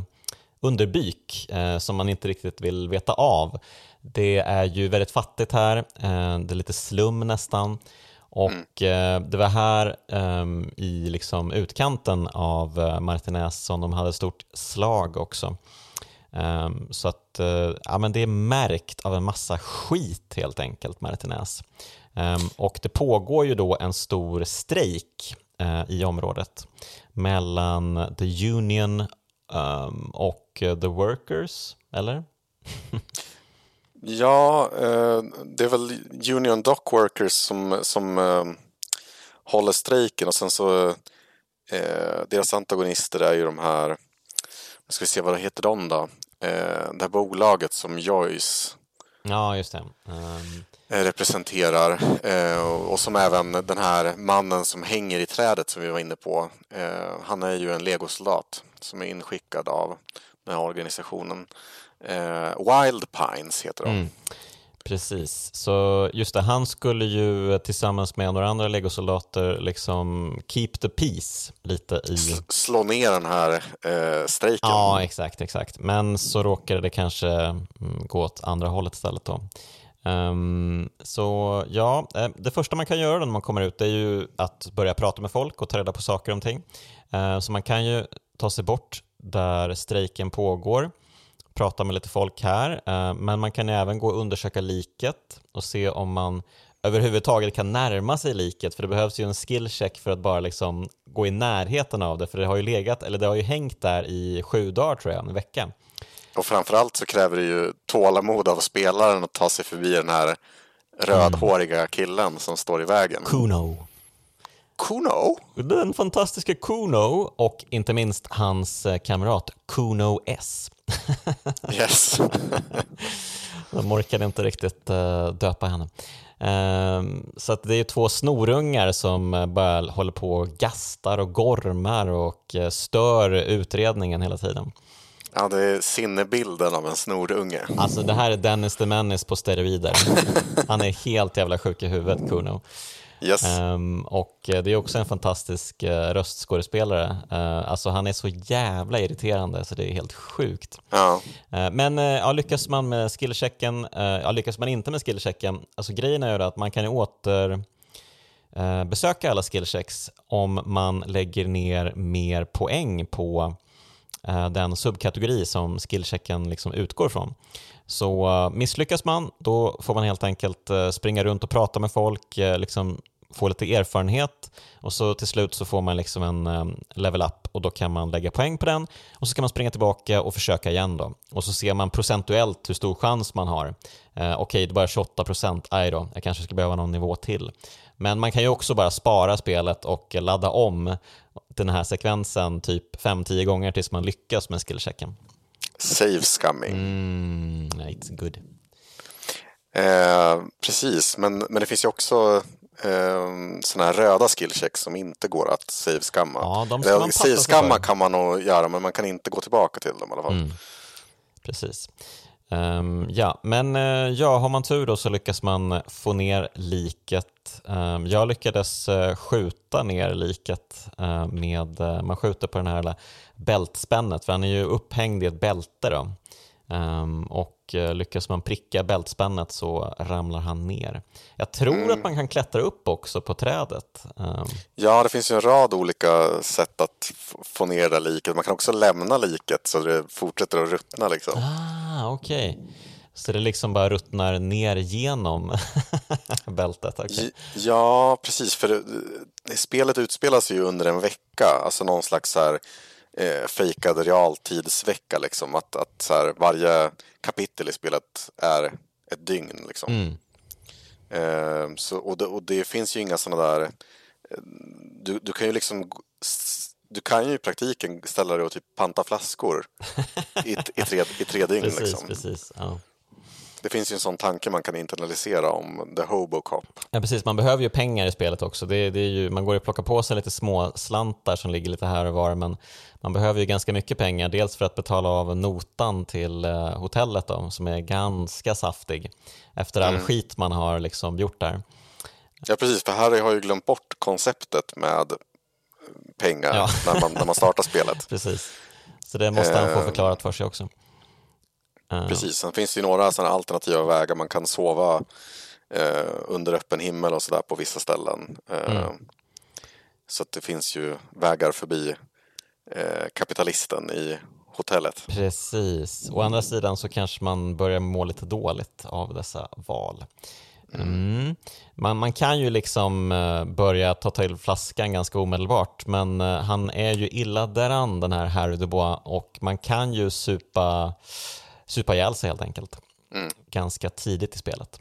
A: underbyk uh, som man inte riktigt vill veta av. Det är ju väldigt fattigt här, eh, det är lite slum nästan. Och mm. det var här ehm, i liksom utkanten av eh, Martinez som de hade stort slag också. Um, så att eh, ja, men det är märkt av en massa skit helt enkelt, Martinez. Um, och det pågår ju då en stor strejk eh, i området mellan the Union ehm, och the Workers, eller?
B: Ja, uh, det är väl Union Dock Workers som, som håller strejken och sen så deras antagonister är ju de här, nu ska vi se vad heter de då? Det här bolaget som Joyce
A: Ja, just det. Um...
B: representerar och som även den här mannen som hänger i trädet som vi var inne på. Han är ju en legosoldat som är inskickad av den här organisationen. Eh, Wild Pines heter de. Mm.
A: Precis, så just det, han skulle ju tillsammans med några andra legosoldater liksom keep the peace lite i...
B: slå ner den här eh, strejken.
A: Ja, exakt, exakt. Men så råkade det kanske mm, gå åt andra hållet istället då. Um, så ja, eh, det första man kan göra när man kommer ut är ju att börja prata med folk och ta reda på saker och ting. Uh, så man kan ju ta sig bort där strejken pågår prata med lite folk här, eh, men man kan även gå och undersöka liket och se om man överhuvudtaget kan närma sig liket, för det behövs ju en skillcheck för att bara liksom gå i närheten av det, för det har ju legat, eller det har ju hängt där i sju dagar tror jag, en vecka.
B: Och framförallt så kräver det ju tålamod av spelaren att ta sig förbi den här rödhåriga killen som står i vägen.
A: Kuno.
B: Kuno?
A: Den fantastiska Kuno och inte minst hans eh, kamrat Kuno S.
B: yes.
A: De orkade inte riktigt uh, döpa henne. Uh, så det är två snorungar som uh, bara håller på och gastar och gormar och uh, stör utredningen hela tiden.
B: Ja, det är sinnebilden av en snorunge.
A: Alltså det här är Dennis the Menace på steroider. Han är helt jävla sjuk i huvudet, Kuno.
B: Yes.
A: Um, och det är också en fantastisk uh, röstskådespelare. Uh, alltså han är så jävla irriterande så det är helt sjukt.
B: Ja.
A: Uh, men ja, lyckas man med skillchecken, ja, lyckas man inte med skillchecken, alltså grejen är ju att man kan ju åter besöka alla skillchecks om man lägger ner mer poäng på den subkategori som skillchecken liksom utgår från. Så eh, misslyckas man, då får man helt enkelt eh, springa runt och prata med folk, eh, liksom få lite erfarenhet och så till slut så får man liksom en level up och då kan man lägga poäng på den och så kan man springa tillbaka och försöka igen då. Och så ser man procentuellt hur stor chans man har. Okej, okay, det är bara 28 procent, aj då, jag kanske ska behöva någon nivå till. Men man kan ju också bara spara spelet och ladda om den här sekvensen typ 5-10 gånger tills man lyckas med skillchecken.
B: Save scumming.
A: Mm, it's good.
B: Eh, precis, men, men det finns ju också eh, sådana här röda skillchecks som inte går att save skamma.
A: Ja, de ska man
B: save skamma kan man nog göra, men man kan inte gå tillbaka till dem i alla fall. Mm.
A: Precis. Um, ja, men uh, ja, har man tur då så lyckas man få ner liket. Um, jag lyckades uh, skjuta ner liket uh, med, man skjuter på den här bältspännet, för han är ju upphängd i ett bälte då. Um, och lyckas man pricka bältspännet så ramlar han ner. Jag tror mm. att man kan klättra upp också på trädet. Um.
B: Ja, det finns ju en rad olika sätt att få ner det liket. Man kan också lämna liket så det fortsätter att ruttna. Liksom.
A: Ah, okej. Okay. Så det liksom bara ruttnar ner genom bältet? Okay.
B: Ja, precis. För det, spelet utspelas ju under en vecka. Alltså någon slags så här eh, fejkad realtidsvecka. Liksom. Att, att så här, varje kapitel i spelet är ett dygn. Liksom. Mm. Eh, så, och, det, och det finns ju inga sådana där... Eh, du, du kan ju liksom... Du kan ju i praktiken ställa dig och typ panta flaskor i, i, tre, i tre dygn.
A: precis,
B: liksom.
A: precis. Ja.
B: Det finns ju en sån tanke man kan internalisera om The Hobo Cop.
A: Ja, precis. Man behöver ju pengar i spelet också. Det, det är ju, man går ju och plockar på sig lite små slantar som ligger lite här och var, men man behöver ju ganska mycket pengar. Dels för att betala av notan till eh, hotellet då, som är ganska saftig efter all mm. skit man har liksom gjort där.
B: Ja, precis. För Harry har ju glömt bort konceptet med pengar ja. när, man, när man startar spelet.
A: precis. Så det måste han få eh. förklarat för sig också.
B: Uh. Precis, sen finns det ju några sådana alternativa vägar. Man kan sova eh, under öppen himmel och sådär på vissa ställen. Eh, mm. Så det finns ju vägar förbi eh, kapitalisten i hotellet.
A: Precis. Å andra sidan så kanske man börjar må lite dåligt av dessa val. Mm. mm. Man, man kan ju liksom eh, börja ta till flaskan ganska omedelbart men eh, han är ju illa däran den här Harry Dubois och man kan ju supa supa ihjäl sig helt enkelt. Mm. Ganska tidigt i spelet.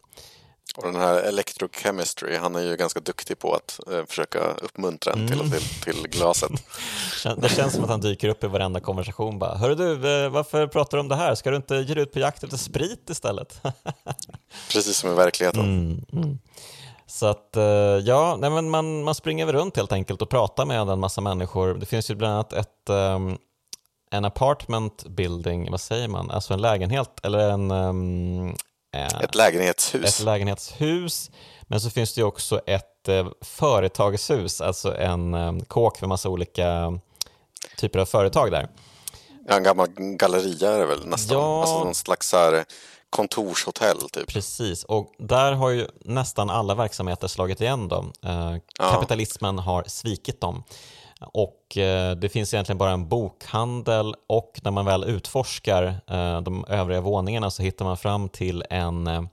B: Och den här electrochemistry, han är ju ganska duktig på att eh, försöka uppmuntra en mm. till, till, till, glaset.
A: det känns som att han dyker upp i varenda konversation bara. Hörru du, eh, varför pratar du om det här? Ska du inte ge dig ut på jakt efter sprit istället?
B: Precis som i verkligheten.
A: Mm, mm. Så att, eh, ja, nej men man, man springer väl runt helt enkelt och pratar med en massa människor. Det finns ju bland annat ett, um, en apartment building, vad säger man, alltså en lägenhet eller en... Um,
B: ett lägenhetshus.
A: Ett lägenhetshus, men så finns det ju också ett uh, företagshus, alltså en um, kåk för massa olika typer av företag där.
B: Ja, en gammal galleria är det väl nästan, ja, alltså någon slags här kontorshotell typ.
A: Precis, och där har ju nästan alla verksamheter slagit igen dem. Ja. Kapitalismen har svikit dem. Och eh, det finns egentligen bara en bokhandel och när man väl utforskar eh, de övriga våningarna så hittar man fram till en, eh,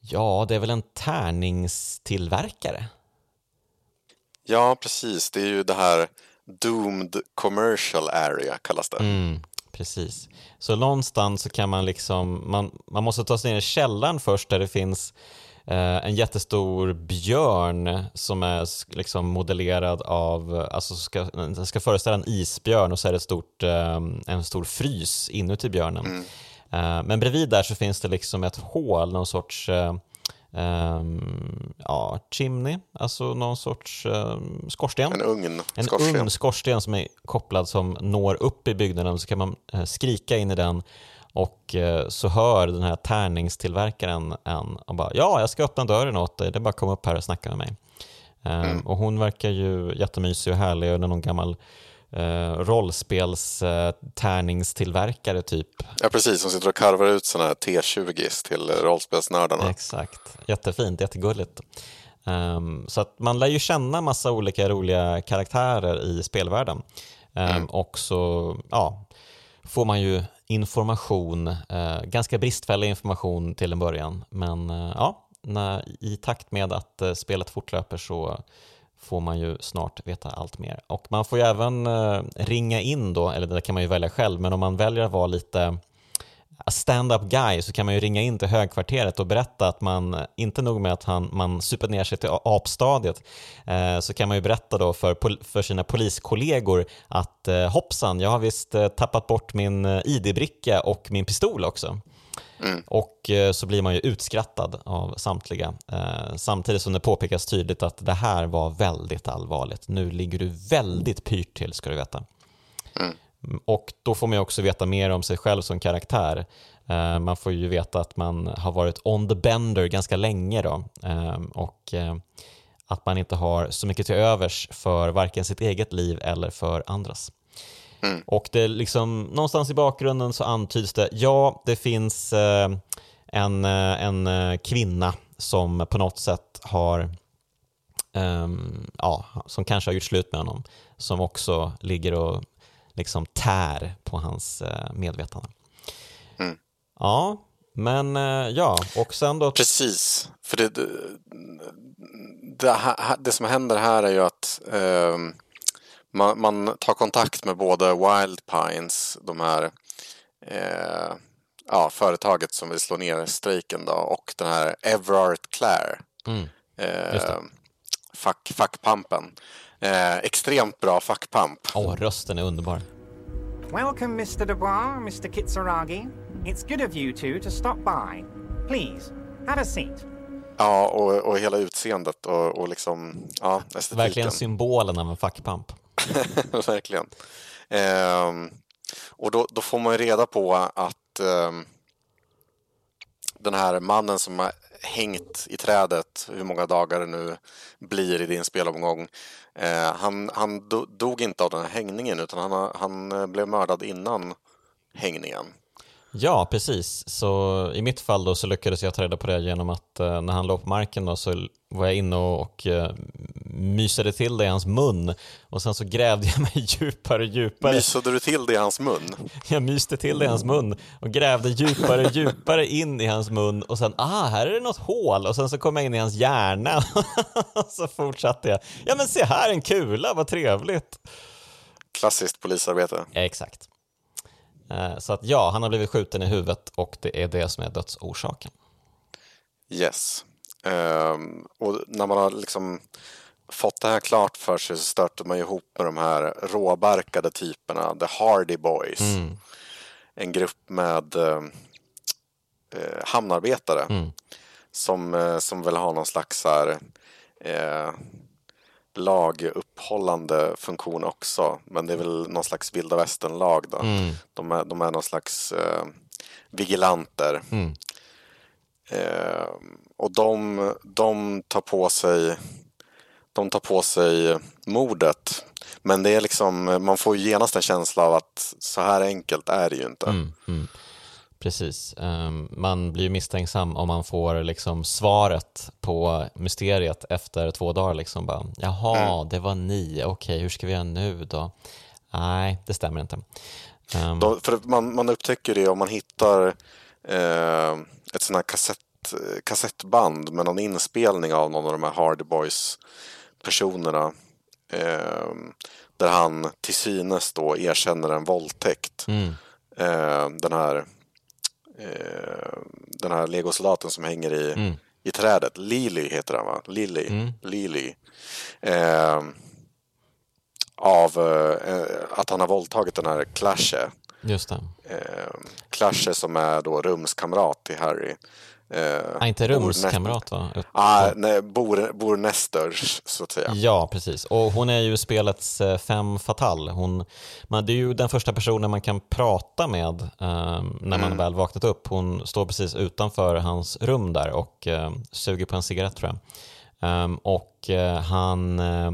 A: ja det är väl en tärningstillverkare?
B: Ja, precis. Det är ju det här Doomed Commercial Area kallas det.
A: Mm, precis. Så någonstans så kan man liksom, man, man måste ta sig ner i källaren först där det finns en jättestor björn som är liksom modellerad av, alltså ska, ska föreställa en isbjörn och så är det ett stort, eh, en stor frys inuti björnen. Mm. Eh, men bredvid där så finns det liksom ett hål, någon sorts um, ja, chimney, alltså någon sorts um, skorsten.
B: En ugn.
A: En
B: skorsten.
A: ugn skorsten som är kopplad som når upp i byggnaden så kan man skrika in i den och uh, så hör den här tärningstillverkaren en och bara ja, jag ska öppna dörren åt dig, det är bara att komma upp här och snacka med mig. Um, mm. Och hon verkar ju jättemysig och härlig och någon gammal eh, rollspelstärningstillverkare typ.
B: Ja precis, som sitter och karvar ut sådana här T20 till rollspelsnördarna.
A: Exakt, jättefint, jättegulligt. Um, så att man lär ju känna massa olika roliga karaktärer i spelvärlden. Um, mm. Och så ja, får man ju information, eh, ganska bristfällig information till en början. Men eh, ja, när, i takt med att eh, spelet fortlöper så får man ju snart veta allt mer. Och man får ju även eh, ringa in då, eller det kan man ju välja själv, men om man väljer att vara lite stand-up guy så kan man ju ringa in till högkvarteret och berätta att man, inte nog med att han, man super ner sig till apstadiet, eh, så kan man ju berätta då för, för sina poliskollegor att eh, hoppsan, jag har visst eh, tappat bort min eh, ID-bricka och min pistol också. Mm. Och eh, så blir man ju utskrattad av samtliga. Eh, samtidigt som det påpekas tydligt att det här var väldigt allvarligt. Nu ligger du väldigt pyrt till ska du veta. Mm. Och då får man ju också veta mer om sig själv som karaktär. Eh, man får ju veta att man har varit on the bender ganska länge då. Och att man inte har så mycket till övers för varken sitt eget liv eller för andras. Mm. Och det liksom, någonstans i bakgrunden så antyds det, ja, det finns eh, en, eh, en eh, kvinna som på något sätt har, eh, ja, som kanske har gjort slut med honom, som också ligger och liksom tär på hans eh, medvetande. Mm. Ja, men eh, ja, och sen då...
B: Precis, för det, det, det, det som händer här är ju att ehm, man, man, tar kontakt med både Wild Pines, de här eh, ja, företaget som vill slå ner strejken då, och den här Everard Clare. Mm, eh, fack, fackpampen. Eh, extremt bra fackpamp.
A: Åh, oh, rösten är underbar.
E: Welcome Mr. Dubois, Mr. Kitsuragi. It's good of you two to stop by. Please, have a seat.
B: Ja, och, och hela utseendet och, och liksom, ja, estetiken.
A: Verkligen symbolen av en fackpamp.
B: Verkligen. Eh, och då, då, får man ju reda på att eh, den här mannen som har hängt i trädet, hur många dagar det nu blir i din spelomgång, eh, han, han dog inte av den här hängningen utan han, han eh, blev mördad innan hängningen.
A: Ja, precis. Så i mitt fall då så lyckades jag ta reda på det genom att eh, när han låg på marken då så var jag inne och, och uh, mysade till det i hans mun och sen så grävde jag mig djupare och djupare.
B: Mysade du till det i hans mun?
A: Jag myste till det i hans mun och grävde djupare och djupare in i hans mun och sen, ah, här är det något hål och sen så kom jag in i hans hjärna och så fortsatte jag. Ja men se här en kula, vad trevligt.
B: Klassiskt polisarbete.
A: Exakt. Eh, så att ja, han har blivit skjuten i huvudet och det är det som är dödsorsaken.
B: Yes. Um, och när man har liksom fått det här klart för sig så stöter man ihop med de här råbarkade typerna, The Hardy Boys. Mm. En grupp med uh, hamnarbetare mm. som, uh, som vill ha någon slags här, uh, laguppehållande funktion också. Men det är väl någon slags vilda västern-lag då. Mm. De, är, de är någon slags eh, vigilanter. Mm. Eh, och de, de tar på sig de tar på sig mordet. Men det är liksom, man får ju genast en känsla av att så här enkelt är det ju inte. Mm, mm.
A: Precis. Um, man blir misstänksam om man får liksom svaret på mysteriet efter två dagar. Liksom bara, Jaha, mm. det var ni. Okej, hur ska vi göra nu då? Nej, det stämmer inte.
B: Um, då, för man, man upptäcker det om man hittar eh, ett sånt här kassett, kassettband med någon inspelning av någon av de här Hardy Boys personerna. Eh, där han till synes då erkänner en våldtäkt. Mm. Eh, den här eh, den här legosoldaten som hänger i, mm. i trädet. Lily heter han va? Lily. Mm. Lily. Eh, av eh, att han har våldtagit den här Clashe.
A: Just det.
B: Eh, Clasher som är då rumskamrat till Harry. Eh,
A: Ah, inte rumskamrat va?
B: Ah, nej, bor, bor nästers, så att säga.
A: Ja, precis. Och hon är ju spelets eh, femme fatale. Hon, man, det är ju den första personen man kan prata med eh, när man väl vaknat upp. Hon står precis utanför hans rum där och eh, suger på en cigarett tror jag. Ehm, och eh, han, eh,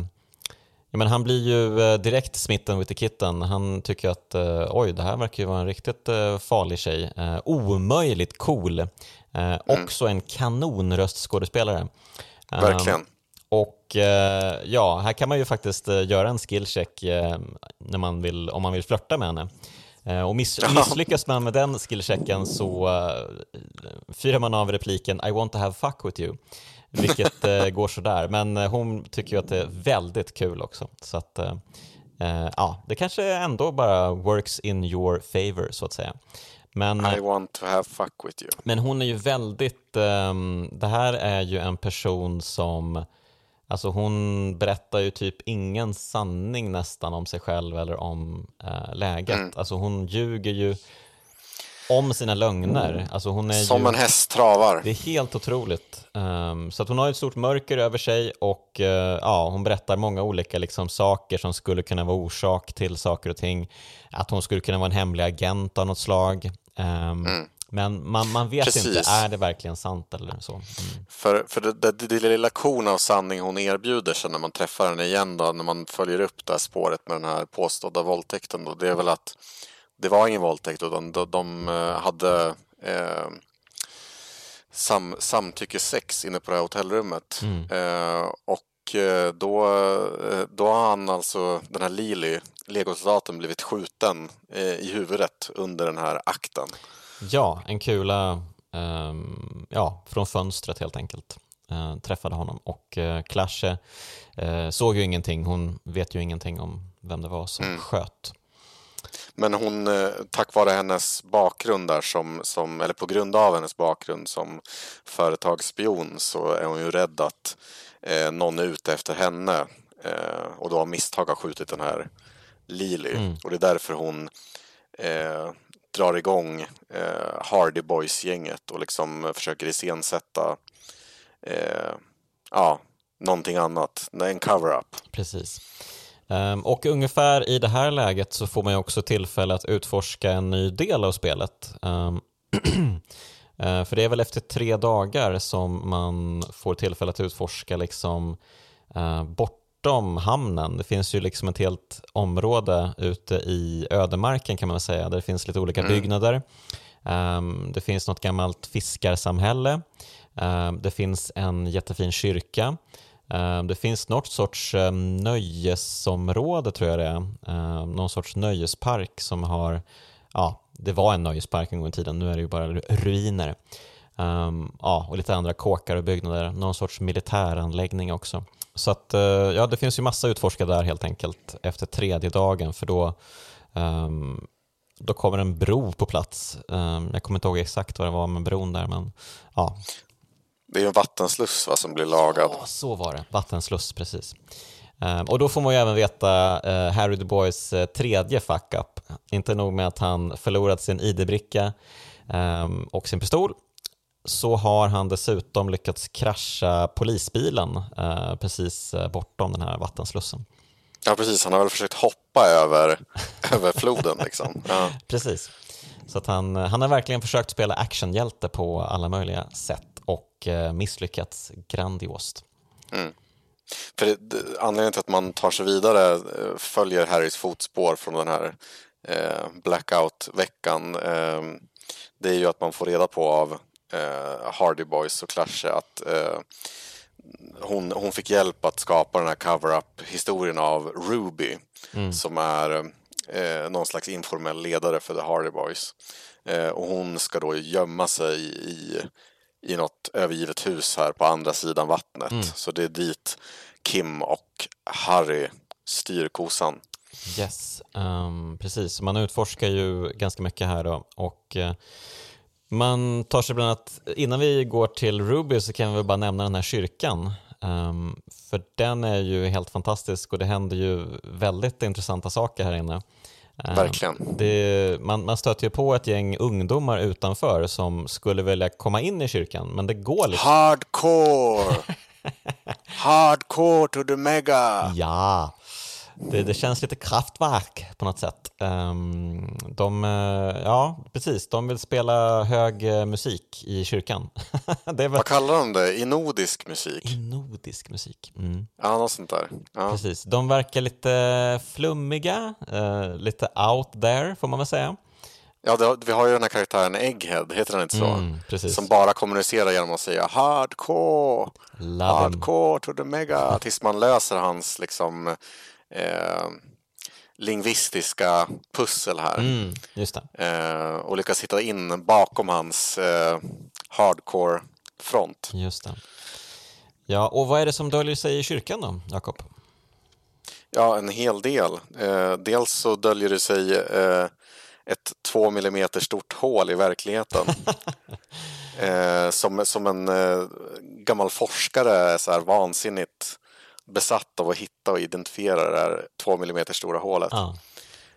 A: ja, men han blir ju direkt smitten with the kitten. Han tycker att oj, det här verkar ju vara en riktigt farlig tjej. Omöjligt cool. Eh, Också en kanonröstskådespelare. Ehm,
B: Verkligen.
A: och eh, ja, här kan man ju faktiskt eh, göra en skillcheck eh, när man vill, om man vill flörta med henne. Eh, och miss, misslyckas man med den skillchecken så eh, fyrar man av repliken I want to have fuck with you. Vilket eh, går sådär, men eh, hon tycker ju att det är väldigt kul också. Så att, eh, eh, ja, det kanske ändå bara works in your favor så att säga. Men,
B: I want to have fuck with you.
A: men hon är ju väldigt, ehm, det här är ju en person som, alltså hon berättar ju typ ingen sanning nästan om sig själv eller om eh, läget. Alltså hon ljuger ju om sina lögner. Alltså hon är
B: Som
A: ju,
B: en häst travar.
A: Det är helt otroligt. Ehm, så att hon har ett stort mörker över sig och eh, ja, hon berättar många olika liksom, saker som skulle kunna vara orsak till saker och ting. Att hon skulle kunna vara en hemlig agent av något slag. Ehm, Men man, man vet
B: Precis.
A: inte, är det verkligen sant eller så? Mm.
B: För, för det, det, det lilla korn av sanning hon erbjuder sig när man träffar henne igen då, när man följer upp det här spåret med den här påstådda våldtäkten då, det är väl att det var ingen våldtäkt utan de, de eh, hade eh, sam, samtyckessex inne på det här hotellrummet. Eh, och eh, då, eh, då har han alltså, den här Lily, legosoldaten, blivit skjuten eh, i huvudet under den här akten.
A: Ja, en kula ehm, ja, från fönstret helt enkelt. Eh, träffade honom och eh, Clashe eh, såg ju ingenting. Hon vet ju ingenting om vem det var som sköt.
B: Men hon, tack vare hennes bakgrund där som, som, eller på grund av hennes bakgrund som företagsspion så är hon ju rädd att eh, någon är ute efter henne eh, och då av misstag har skjutit den här Lily. Och det är därför hon eh, drar igång eh, Hardy Boys-gänget och liksom försöker iscensätta eh, ja, någonting annat, en cover-up.
A: Precis. Ehm, och ungefär i det här läget så får man ju också tillfälle att utforska en ny del av spelet. Ehm, eh, för det är väl efter tre dagar som man får tillfälle att utforska liksom eh, bortom hamnen. Det finns ju liksom ett helt område ute i ödemarken kan man säga, där det finns lite olika byggnader. Ehm, det finns något gammalt fiskarsamhälle. Ehm, det finns en jättefin kyrka. Ehm, Det finns något sorts nöjesområde tror jag det är. Någon sorts nöjespark som har, ja, det var en nöjespark en gång i tiden, nu är det ju bara ruiner. Ja, och lite andra kåkar och byggnader, någon sorts militäranläggning också. Så att, eh, ja, det finns ju massa utforska där helt enkelt efter tredje dagen för då ehm, då kommer en bro på plats. Ehm, Jag kommer inte ihåg exakt vad det var med bron där, men ja,
B: Det är ju en vattensluss va, som blir lagad.
A: Ja, så var det. Vattensluss, precis. Ehm, och då får man ju även veta eh, Harry the Boys eh, tredje fuck-up. Inte nog med att han förlorat sin ID-bricka och sin pistol, så har han dessutom lyckats krascha polisbilen eh, precis eh, bortom den här vattenslussen.
B: Ja, precis. Han har väl försökt hoppa över, över floden liksom. Ja.
A: Precis. Så att han, han har verkligen försökt spela actionhjälte på alla möjliga sätt och eh, misslyckats grandiost.
B: För det, det, anledningen till att man tar sig vidare, eh, följer Harrys fotspår från den här eh, blackout-veckan, eh, det är ju att man får reda på av eh, Hardy Boys och Clash att eh, hon, hon fick hjälp att skapa den här cover-up-historien av Ruby som är eh, någon slags informell ledare för The Hardy Boys. Eh, och hon ska då gömma sig i, i något övergivet hus här på andra sidan vattnet. Så det är dit Kim och Harry styr kosan.
A: Yes, ehm, precis. Man utforskar ju ganska mycket här då och eh, man tar sig bland annat, innan vi går till Ruby så kan vi bara nämna den här kyrkan. Ehm, för den är ju helt fantastisk och det händer ju väldigt intressanta saker här inne. Eh,
B: Verkligen.
A: Det, man, man stöter ju på ett gäng ungdomar utanför som skulle vilja komma in i kyrkan, men det går liksom
B: Hardcore! Hardcore to the mega!
A: Ja, det, det känns lite kraftverk på något sätt. Ehm, de, eh, ja, precis, de vill spela hög eh, musik i kyrkan. väl
B: Vad kallar de det? Inodisk musik?
A: nordisk musik. Mm.
B: Ja, något sånt där. Ja.
A: Precis, de verkar lite flummiga, eh, lite out there får man väl säga.
B: Ja, det, vi har ju den här karaktären Egghead, heter den inte så?
A: Mm.
B: Som bara kommunicerar genom att säga hardcore,
A: Love him.
B: hardcore to the mega, tills man löser hans liksom eh, lingvistiska pussel här.
A: Mm.
B: Eh, och lyckas hitta in bakom hans eh, hardcore-front.
A: Just det. Ja, och vad är det som döljer sig i kyrkan då, Jakob?
B: Ja, en hel del. Eh, dels så döljer det sig eh, ett två millimeter stort hål i verkligheten. eh, som, som en eh, gammal forskare är så här vansinnigt besatt av att hitta och identifiera det här två millimeter stora hålet.
A: Ja.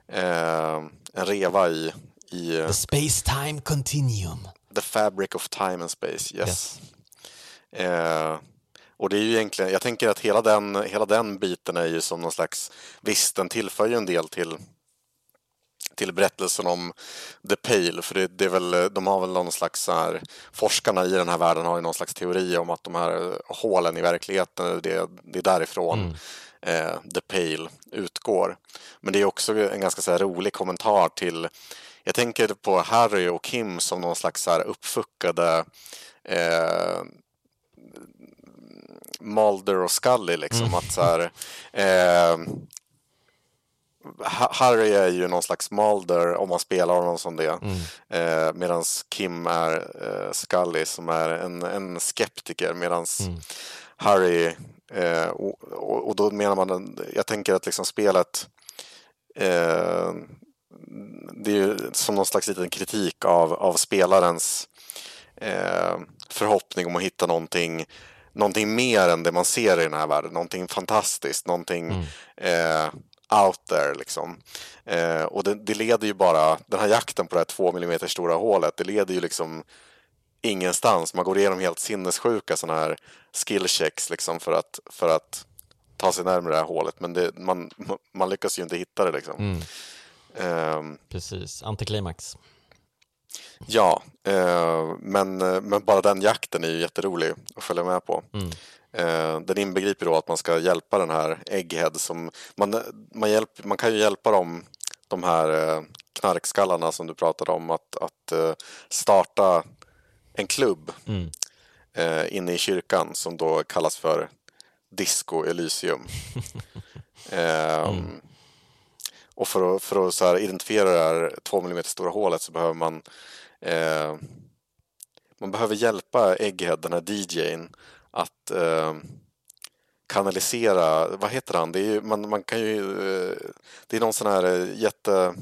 B: Eh, en reva i, i eh,
A: The space-time continuum.
B: The Fabric of Time and Space, yes.
A: Yes.
B: Eh, och det är ju egentligen, jag tänker att hela den, hela den biten är ju som någon slags, visst den tillför ju en del till till berättelsen om The Pale, för det, det är väl, de har väl någon slags så här, forskarna i den här världen har ju någon slags teori om att de här hålen i verkligheten, det, det är därifrån eh, The Pale utgår. Men det är också en ganska så här, rolig kommentar till, jag tänker på Harry och Kim som någon slags så här, uppfuckade eh, Mulder och Scully liksom. Att så här, eh, Harry är ju någon slags Mulder om man spelar honom som det. Eh, Medan Kim är eh, Scully som är en, en skeptiker. Medan Harry, eh, och, och och då menar man, jag tänker att liksom spelet eh, det är ju som någon slags liten kritik av, av spelarens eh, förhoppning om att hitta någonting, någonting mer än det man ser i den här världen. Någonting fantastiskt, någonting eh, out there liksom. Eh, och det, det leder ju bara, den här jakten på det här två millimeter stora hålet, det leder ju liksom ingenstans. Man går igenom helt sinnessjuka sådana här skillchecks liksom för att, för att ta sig närmare det här hålet. Men det, man, man lyckas ju inte hitta det liksom. Ehm,
A: Precis, antiklimax.
B: Ja, eh, men, eh, men bara den jakten är ju jätterolig att följa med på. Eh, den inbegriper då att man ska hjälpa den här Egghead som man, man, hjälp, man kan ju hjälpa dem, de här eh, knarkskallarna som du pratade om, att, att eh, starta en klubb eh, inne i kyrkan som då kallas för Disco Elysium. Ehm, och för att, för att så identifiera det här två millimeter stora hålet så behöver man eh, man behöver hjälpa Egghead, den här DJn, att eh, kanalisera, vad heter han? Det är ju, man, man kan ju, eh, det är någon sån här eh, jätte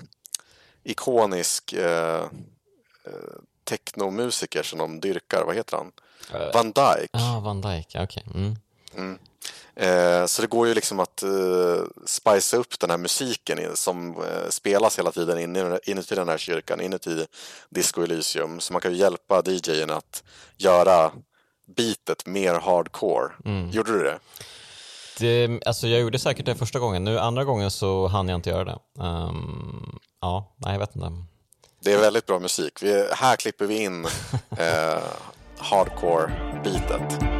B: ikonisk eh, eh, technomusiker som de dyrkar, vad heter han? Van Dyke.
A: Ja, Van ja, okej. Mm.
B: Eh, så det går ju liksom att eh, spicea upp den här musiken som eh, spelas hela tiden inne- inuti den här kyrkan, inuti Disco Elysium. Så man kan ju hjälpa DJn att göra beatet mer hardcore. Gjorde du det?
A: Det, alltså jag gjorde säkert det första gången, nu andra gången så hann jag inte göra det. Ehm, ja, nej jag vet inte.
B: Det är väldigt bra musik. Vi, här klipper vi in eh, hardcore-beatet.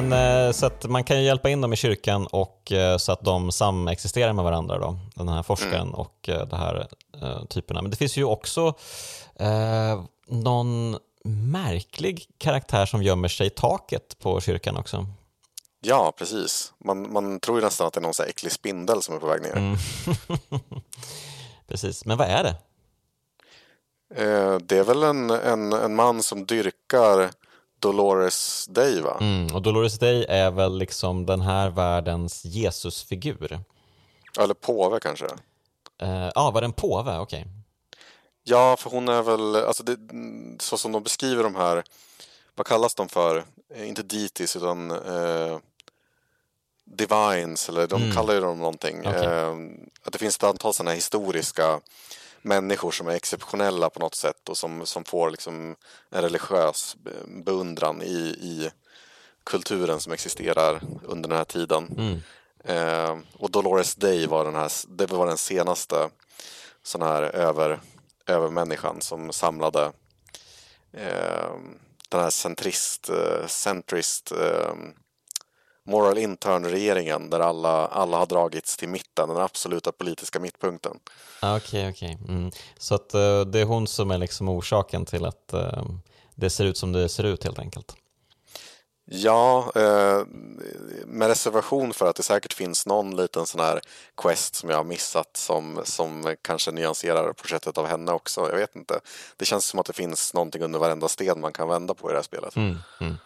A: Men eh, så att man kan ju hjälpa in dem i kyrkan och eh, så att de samexisterar med varandra då, den här forskaren och eh, de här typerna. Men det finns ju också eh, någon märklig karaktär som gömmer sig i taket på kyrkan också.
B: Ja, precis. Man, man tror ju nästan att det är någon så här äcklig spindel som är på väg ner.
A: Precis, men vad är det?
B: Eh, Det är väl en, en, en man som dyrkar Dolores Day va?
A: Mm, och Dolores Day är väl liksom den här världens Jesusfigur.
B: Eller påve kanske?
A: Ja, uh, var det en påve? Okej. Okay.
B: Ja, för hon är väl, alltså det, så som de beskriver de här, vad kallas de för? Inte deities utan eh, divines, eller de mm. kallar ju dem någonting. Okay. Eh, att det finns ett antal sådana historiska människor som är exceptionella på något sätt och som, som får liksom en religiös beundran i, i kulturen som existerar under den här tiden. Mm. Eh, och Dolores Day var den, här, det var den senaste sån här över, övermänniskan som samlade eh, den här centrist, eh, centrist eh, moral intern-regeringen där alla, alla har dragits till mitten, den absoluta politiska mittpunkten.
A: Okej, okay, okej. Okay. Mm. Så att uh, det är hon som är liksom orsaken till att uh, det ser ut som det ser ut helt enkelt?
B: Ja, eh, med reservation för att det säkert finns någon liten sån här quest som jag har missat som, som kanske nyanserar porträttet av henne också. Jag vet inte. Det känns som att det finns någonting under varenda sten man kan vända på i det här spelet.
A: Mm, mm.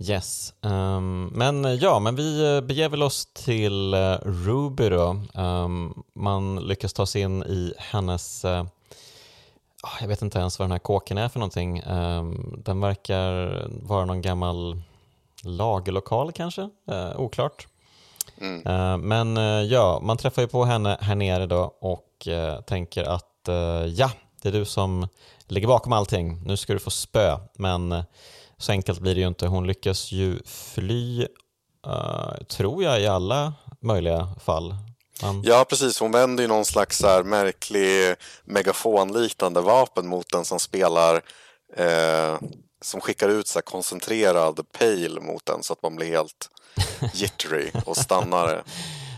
A: Yes, um, men ja, men vi eh, beger väl oss till uh, Ruby då. Um, man lyckas ta sig in i hennes, uh, jag vet inte ens vad den här kåken är för någonting. Um, den verkar vara någon gammal lagerlokal kanske, uh, oklart. Mm. Uh, men ja, man träffar ju på henne här nere då och tänker att ja, det är du som ligger bakom allting. Nu ska du få spö, men så enkelt blir det ju inte. Hon lyckas ju fly, uh, tror jag, i alla möjliga fall.
B: Man... Ja, precis. Hon vänder ju någon slags så märklig megafonliknande vapen mot den som spelar eh, som skickar ut så koncentrerad pale mot den så att man blir helt jittery och stannar.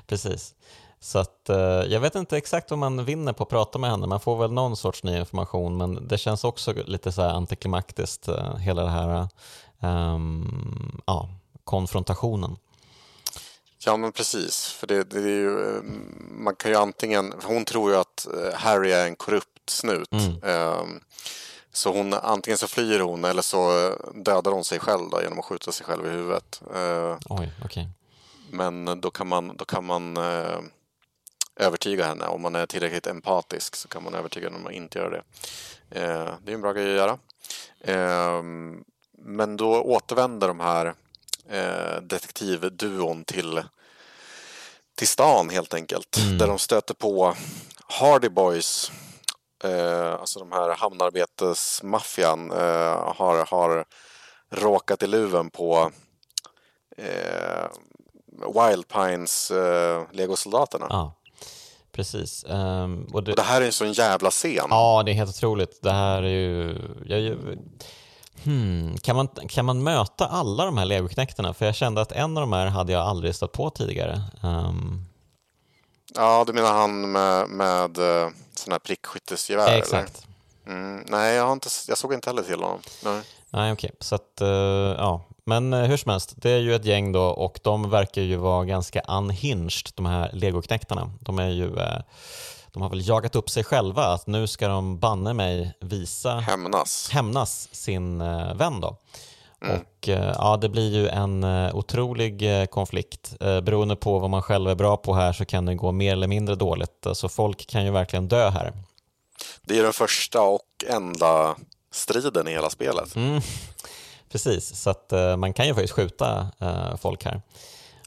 A: precis. Så att, eh, jag vet inte exakt vad man vinner på att prata med henne. Man får väl någon sorts ny information men det känns också lite så här antiklimaktiskt eh, hela det här um, ja, konfrontationen.
B: Ja men precis, för det, det, är ju, eh, man kan ju antingen, hon tror ju att Harry är en korrupt snut. Mm. Um, så hon, antingen så flyr hon eller så dödar hon sig själv då, genom att skjuta sig själv i huvudet. Uh,
A: Oj, okay.
B: Men då kan man, då kan man uh, övertyga henne. Om man är tillräckligt empatisk så kan man övertyga henne om att inte göra det. Eh, det är en bra grej att göra. Eh, men då återvänder de här eh, detektivduon till, till stan helt enkelt. Mm. Där de stöter på Hardy Boys. Eh, alltså de här hamnarbetesmaffian eh, har, har råkat i luven på eh, Wild Pines eh, legosoldaterna.
A: Ah. Precis. Um,
B: och, det, och, det, här är en sån jävla scen.
A: Ja, det är helt otroligt. Det här är ju... Jag, hmm, kan, man, kan man möta alla de här legoknektarna? För jag kände att en av de här hade jag aldrig stött på tidigare. Um...
B: Ja, du menar han med, med uh, sån här prickskyttesgevär?
A: Exakt.
B: Mm, nej, jag, har inte, jag såg inte heller till honom. Nej,
A: nej okej. Okay. Så att, uh, ja, men eh, hur som helst, det är ju ett gäng då och de verkar ju vara ganska unhinged, de här legoknektarna. De är ju eh, de har väl jagat upp sig själva att nu ska de banne mig visa
B: hämnas,
A: hämnas sin eh, vän då. Mm. Och ja, det blir ju en otrolig konflikt. Beroende på vad man själv är bra på här så kan det gå mer eller mindre dåligt. Alltså folk kan ju verkligen dö här.
B: Det är den första och enda striden i hela spelet.
A: Mm. Precis, så att uh, man kan ju faktiskt skjuta uh, folk här.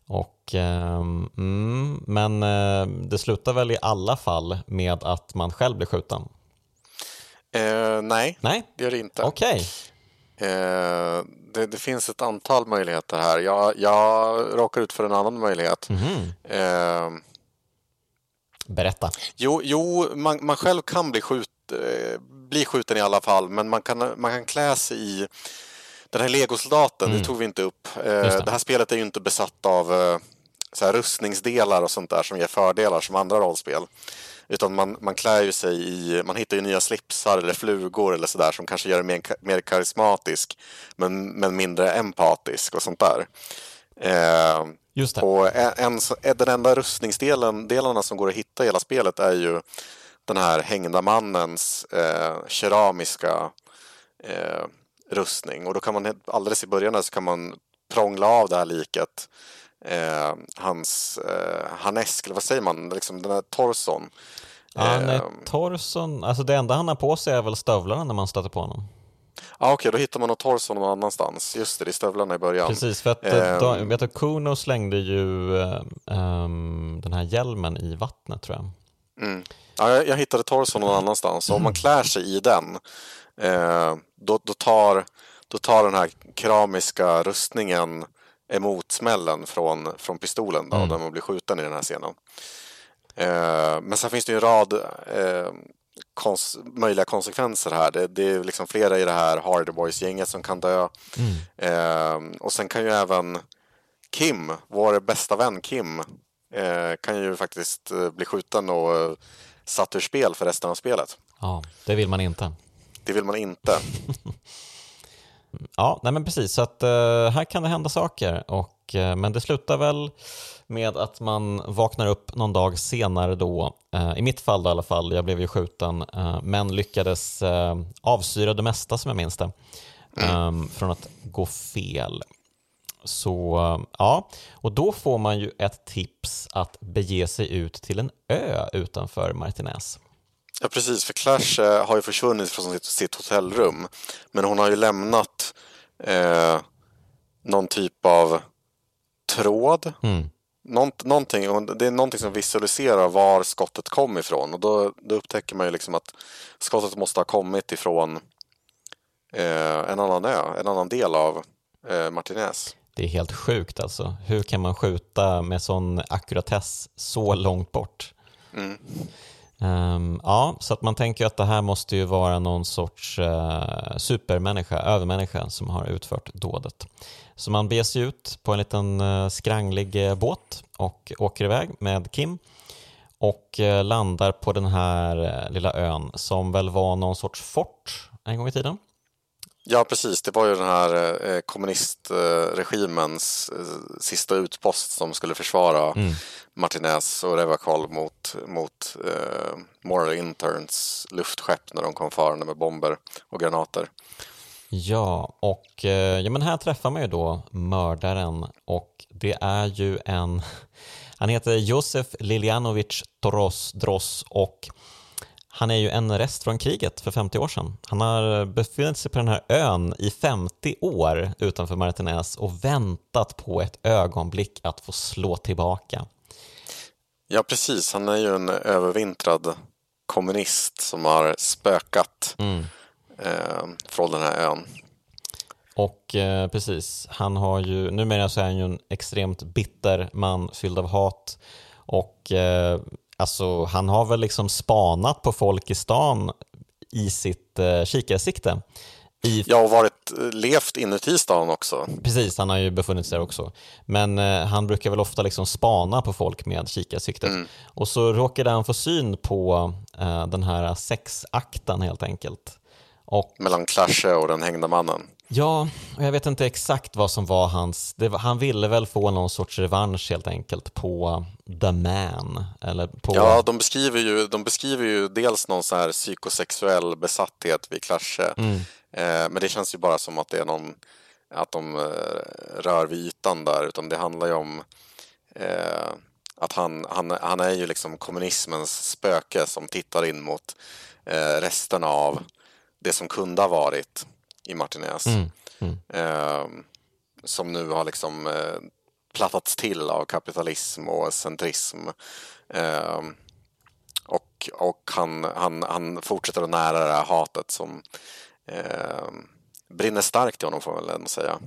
A: Och, uh, mm, men eh, det slutar väl i alla fall med att man själv blir skjuten?
B: nej,
A: nej,
B: det gör det inte. Okay. Det, det, finns ett antal möjligheter här. Jag, jag råkar ut för en annan möjlighet.
A: Mm. Berätta.
B: Jo, jo man, man själv kan bli, skjut, bli skjuten i alla fall, men man kan, man kan klä sig i den här legosoldaten, mm. det tog vi inte upp. Eh, det. det. här spelet är ju inte besatt av eh, så här rustningsdelar och sånt där som ger fördelar som andra rollspel. Utan man, man klär ju sig i, man hittar ju nya slipsar eller flugor eller sådär som kanske gör det mer, mer karismatisk men, men mindre empatisk och sånt där.
A: Eh, Just det.
B: Och en, en, den enda rustningsdelen delarna som går att hitta i hela spelet är ju den här hängda mannens eh, keramiska eh, rustning och då kan man alldeles i början där så kan man prångla av det här liket eh, hans eh, harnesk, eller vad säger man, liksom den här torson.
A: Nej,
B: Eh,
A: torson, alltså det enda han har på sig är väl stövlarna när man stöter på honom.
B: Ja, okej, då hittar man nog torson någon annanstans. Just det, det är stövlarna i början.
A: Precis, för att
B: Ehm.
A: eh, då, vet du, Kuno slängde ju eh, ehm, den här hjälmen i vattnet tror jag.
B: Mm. Ja, jag, hittade torson någon annanstans. Om man klär sig i den, eh, då, då, tar, då tar den här keramiska rustningen emot smällen från, från pistolen då, där man blir skjuten i den här scenen. Eh, men sen finns det ju en rad eh, kons möjliga konsekvenser här. Det, det är liksom flera i det här Hardy Boys-gänget som kan dö. Eh, och sen kan ju även Kim, vår bästa vän Kim, kan ju faktiskt eh, bli skjuten och eh, satt ur spel för resten av spelet.
A: Ja, det vill man inte.
B: Det vill man inte.
A: Ja, nej men precis, så att eh, här kan det hända saker. Och, eh, men det slutar väl med att man vaknar upp någon dag senare då, eh, i mitt fall då i alla fall, jag blev ju skjuten, eh, men lyckades eh, avsyra det mesta som jag minns det, eh, från att gå fel. Så ja, och då får man ju ett tips att bege sig ut till en ö utanför Martinez.
B: Ja, precis. För Clash eh, har ju försvunnit från sitt, sitt hotellrum. Men hon har ju lämnat eh, någon typ av tråd.
A: Mm.
B: Nånt, någonting, det är någonting som visualiserar var skottet kom ifrån. Och då, då upptäcker man ju liksom att skottet måste ha kommit ifrån eh, en annan ö, en annan del av eh, Martinez.
A: Det är helt sjukt alltså. Hur kan man skjuta med sån ackuratess så långt bort?
B: Mm.
A: Ehm, ja, så att man tänker att det här måste ju vara någon sorts uh, supermänniska, övermänniska som har utfört dådet. Så man beger sig ut på en liten uh, skranglig uh, båt och åker iväg med Kim och landar på den här lilla ön som väl var någon sorts fort en gång i tiden.
B: Ja, precis. Det var ju den här eh, kommunistregimens eh, sista utpost som skulle försvara Martinez och Revacol mot, mot eh, Moral Interns luftskepp när de kom farande med bomber och granater.
A: Ja, och eh, ja, men här träffar man ju då mördaren och det är ju en, han heter Josef Liljanovic Dross, Dross och han är ju en rest från kriget för 50 år sedan. Han har befunnit sig på den här ön i 50 år utanför Martinez och väntat på ett ögonblick att få slå tillbaka.
B: Ja, precis. Han är ju en övervintrad kommunist som har spökat eh, från den här ön.
A: Och eh, precis, han har ju, numera så är han ju en extremt bitter man fylld av hat och eh, alltså han har väl liksom spanat på folk i stan i sitt eh, kikarsikte. I,
B: Jag har varit, eh, levt inuti stan också.
A: Precis, han har ju befunnit sig där också. Men eh, han brukar väl ofta liksom spana på folk med kikarsiktet. Och så råkade han få syn på eh, den här sexakten helt enkelt. Och
B: Mellan Clash och den hängda mannen.
A: Ja, och jag vet inte exakt vad som var hans... Var, han ville väl få någon sorts revansch helt enkelt på The Man. Eller på...
B: Ja, de beskriver ju, de beskriver ju dels någon så här psykosexuell besatthet vid Clash. Eh, men det känns ju bara som att det är någon, att de eh, rör vid ytan där, utan det handlar ju om eh, att han, han, han är ju liksom kommunismens spöke som tittar in mot eh, resterna av det som kunde ha varit i Martinez. Eh, som nu har liksom eh, plattats till av kapitalism och centrism. Eh, och och han, han, han fortsätter att nära det här hatet som eh, brinner starkt i honom får man väl ändå säga.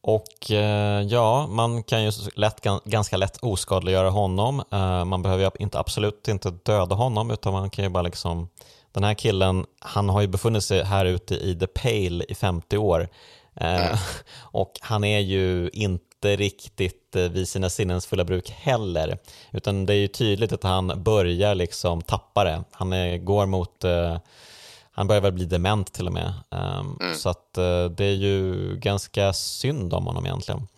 A: Och eh, ja, man kan ju lätt, gan- ganska lätt oskadliggöra honom. Eh, man behöver ju inte, absolut inte döda honom utan man kan ju bara liksom den här killen, han har ju befunnit sig här ute i The Pale i 50 år eh, och han är ju inte riktigt eh, vid sina sinnens fulla bruk heller utan det är ju tydligt att han börjar liksom tappa det. Han är, går mot eh, han börjar väl bli dement till och med. Um, Så att eh, det är ju ganska synd om honom egentligen.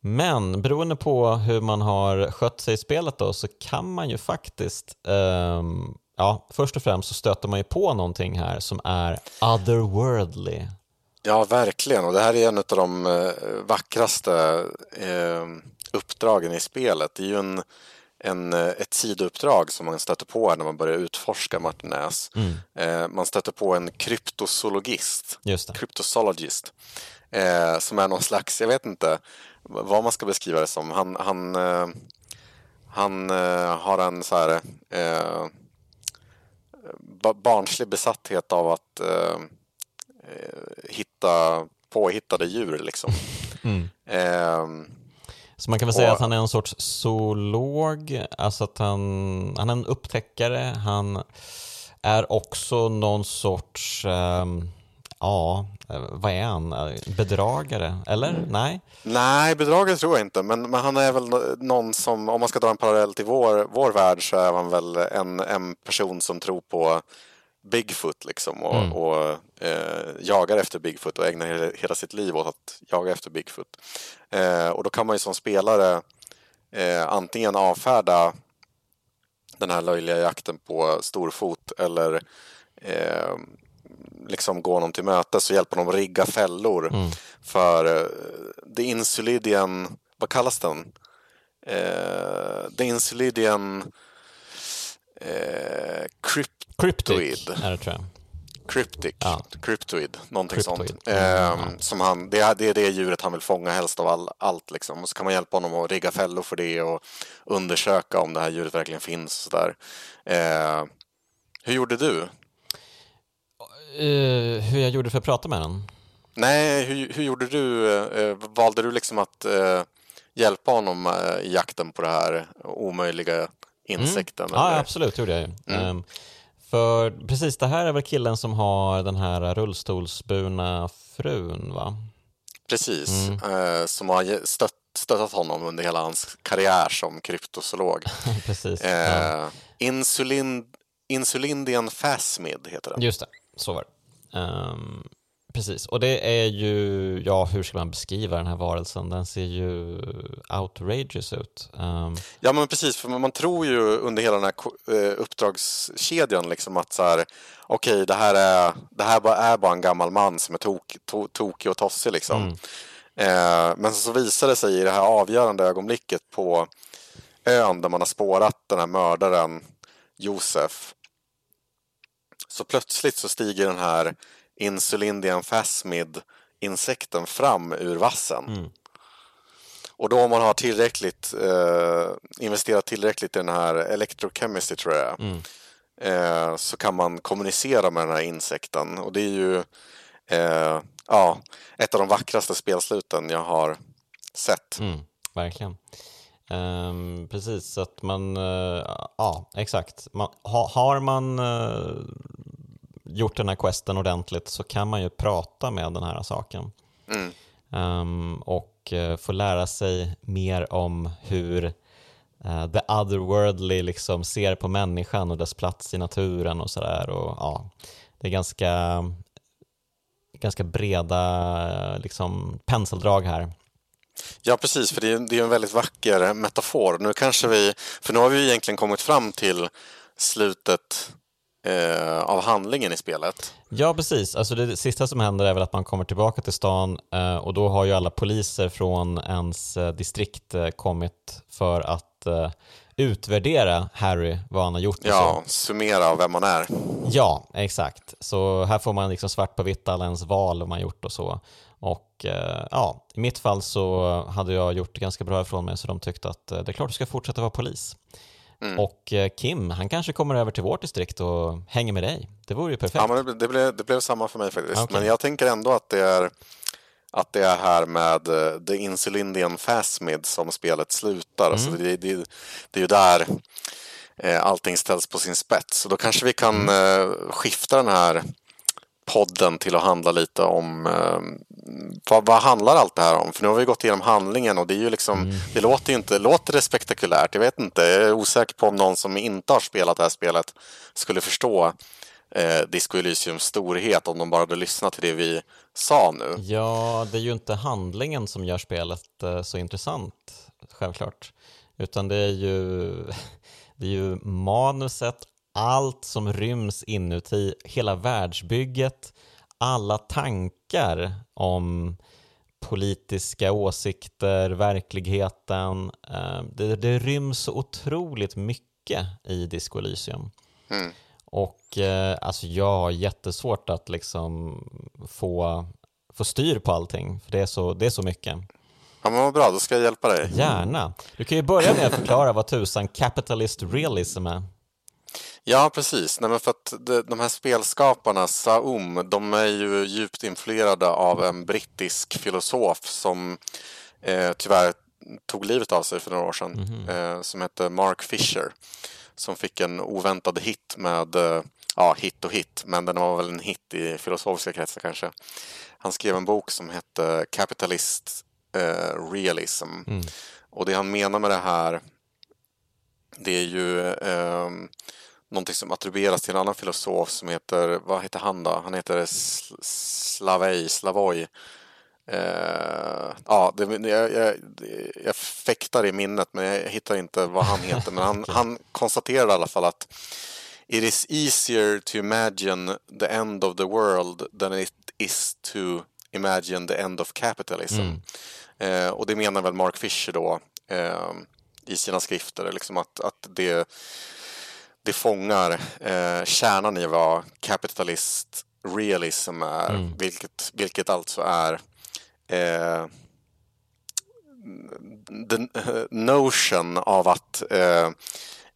A: Men beroende på hur man har skött sig i spelet då så kan man ju faktiskt ehm, ja, först och främst så stöter man ju på någonting här som är otherworldly.
B: Ja, verkligen. Och det här är en av de eh, vackraste eh, uppdragen i spelet. Det är ju en, en, eh, ett sidouppdrag som man stöter på här när man börjar utforska Martinez.
A: Mm.
B: Man stöter på en kryptozoologist, kryptozoologist, som är någon slags, jag vet inte vad man ska beskriva det som. Han, han, han har en så här barnslig besatthet av att eh, eh, hitta påhittade djur liksom.
A: Mm.
B: Eh,
A: Så man kan väl säga
B: Och-
A: att han är en sorts zoolog, alltså att han, han är en upptäckare, han är också någon sorts, ehm, ja, eh, vad är han? Eh, Bedragare? Eller? Nej?
B: Nej, bedragare tror jag inte, men, men han är väl nå- någon som, om man ska dra en parallell till vår, vår värld så är han väl en, en person som tror på Bigfoot liksom och,
A: Mm.
B: och eh, jagar efter Bigfoot och ägnar hela, hela sitt liv åt att jaga efter Bigfoot. Eh, och då kan man ju som spelare eh, antingen avfärda den här löjliga jakten på storfot eller eh, liksom gå honom till mötes och hjälpa honom att rigga fällor
A: Mm.
B: för eh, The Insulidian, vad kallas den? Eh, The Insulidian eh, crypt, Cryptoid.
A: är det tror jag.
B: Cryptic,
A: Ja.
B: Cryptoid, någonting
A: Cryptoid.
B: sånt. Eh,
A: ja.
B: som han, det, är, det är det djuret han vill fånga helst av all, allt. Liksom. Och så kan man hjälpa honom att rigga fällor för det och undersöka om det här djuret verkligen finns. Och så där. Eh, hur gjorde du?
A: Eh, hur jag gjorde för att prata med den?
B: Nej, hur, hur gjorde du? Eh, valde du liksom att eh, hjälpa honom i jakten på det här omöjliga insekten?
A: Ja,
B: eller?
A: absolut, det gjorde jag ju.
B: Mm.
A: Ehm, för precis, det här är väl killen som har den här rullstolsburna frun, va?
B: Precis,
A: Mm.
B: som har stött, stöttat honom under hela hans karriär som kryptozoolog.
A: precis. Ja.
B: Insulin, Insulindian Phasmid heter den.
A: Just det, så var det. Ehm, precis, och det är ju, ja hur ska man beskriva den här varelsen? Den ser ju outrageous ut. Ehm,
B: Ja men precis, för man tror ju under hela den här eh, uppdragskedjan liksom att så här, okej det här är, det här bara är bara en gammal man som är tok, to, tokig och tossig liksom.
A: Mm.
B: Eh, men så visar det sig i det här avgörande ögonblicket på ön där man har spårat den här mördaren Josef. Så plötsligt så stiger den här Insulindian Phasmid insekten fram ur vassen.
A: Mm.
B: Och då om man har tillräckligt eh, investerat tillräckligt i den här electrochemistry tror jag
A: Mm.
B: eh, så kan man kommunicera med den här insekten och det är ju eh, ja, ett av de vackraste spelsluten jag har sett.
A: Mm, verkligen. Ehm, precis, så att man, eh, ja exakt. Man, ha, har man eh, gjort den här questen ordentligt så kan man ju prata med den här saken.
B: Mm.
A: Ehm, och eh, få lära sig mer om hur the otherworldly liksom ser på människan och dess plats i naturen och sådär. Ja, det är ganska, ganska breda liksom, penseldrag här.
B: Ja, precis, för det är, det är en väldigt vacker metafor. Nu kanske vi, för nu har vi egentligen kommit fram till slutet eh, av handlingen i spelet.
A: Ja, precis. Alltså det sista som händer är väl att man kommer tillbaka till stan eh, och då har ju alla poliser från ens eh, distrikt eh, kommit för att eh, utvärdera Harry, vad han har gjort
B: Ja, summera vem man är.
A: Ja, exakt. Så här får man liksom svart på vitt alla ens val man gjort och så. Och eh, ja, i mitt fall så hade jag gjort ganska bra ifrån mig så de tyckte att eh, det är klart du ska fortsätta vara polis.
B: Mm.
A: Och eh, Kim, han kanske kommer över till vårt distrikt och hänger med dig. Det vore ju perfekt.
B: Ja, men det, blev, det blev samma för mig faktiskt.
A: Okej.
B: Men jag tänker ändå att det är att det är här med The Insulindian Phasmid som spelet slutar. Alltså det, det, det är ju där allting ställs på sin spets. Så då kanske vi kan eh, skifta den här podden till att handla lite om eh, vad, vad handlar allt det här om? För nu har vi gått igenom handlingen och det är ju liksom, det låter ju inte, låter det spektakulärt? Jag vet inte, jag är osäker på om någon som inte har spelat det här spelet skulle förstå eh, Disco Elysiums storhet om de bara hade lyssnat till det vi sa nu.
A: Ja, det är ju inte handlingen som gör spelet eh, så intressant, självklart. Utan det är ju, det är ju manuset, allt som ryms inuti hela världsbygget, alla tankar om politiska åsikter, verkligheten. Eh, det, det ryms så otroligt mycket i Disco Elysium.
B: Mm.
A: Och eh, alltså jag har jättesvårt att liksom få, få styr på allting, för det är så, det är så mycket.
B: Ja, men vad bra, då ska jag hjälpa dig.
A: Gärna. Du kan ju börja med att förklara vad tusan capitalist realism är.
B: Ja, precis. Nej, men för att de, här spelskaparna, Saum, de är ju djupt influerade av en brittisk filosof som eh, tyvärr tog livet av sig för några år sedan, eh, som hette Mark Fisher, som fick en oväntad hit med, eh, ja, hit och hit, men den var väl en hit i filosofiska kretsar kanske. Han skrev en bok som hette Capitalist eh, Realism. Och det han menar med det här, det är ju eh, någonting som attribueras till en annan filosof som heter, vad heter han då? Han heter Sl- Slavoj. Eh, ja, det, jag, jag, jag fäktar i minnet men jag hittar inte vad han heter. Men han, han konstaterar i alla fall att It is easier to imagine the end of the world than it is to imagine the end of capitalism. Eh, och det menar väl Mark Fisher då eh, i sina skrifter, liksom att, att det det fångar eh, kärnan i vad kapitalist realism är, vilket, vilket alltså är eh, den eh, notion av att eh,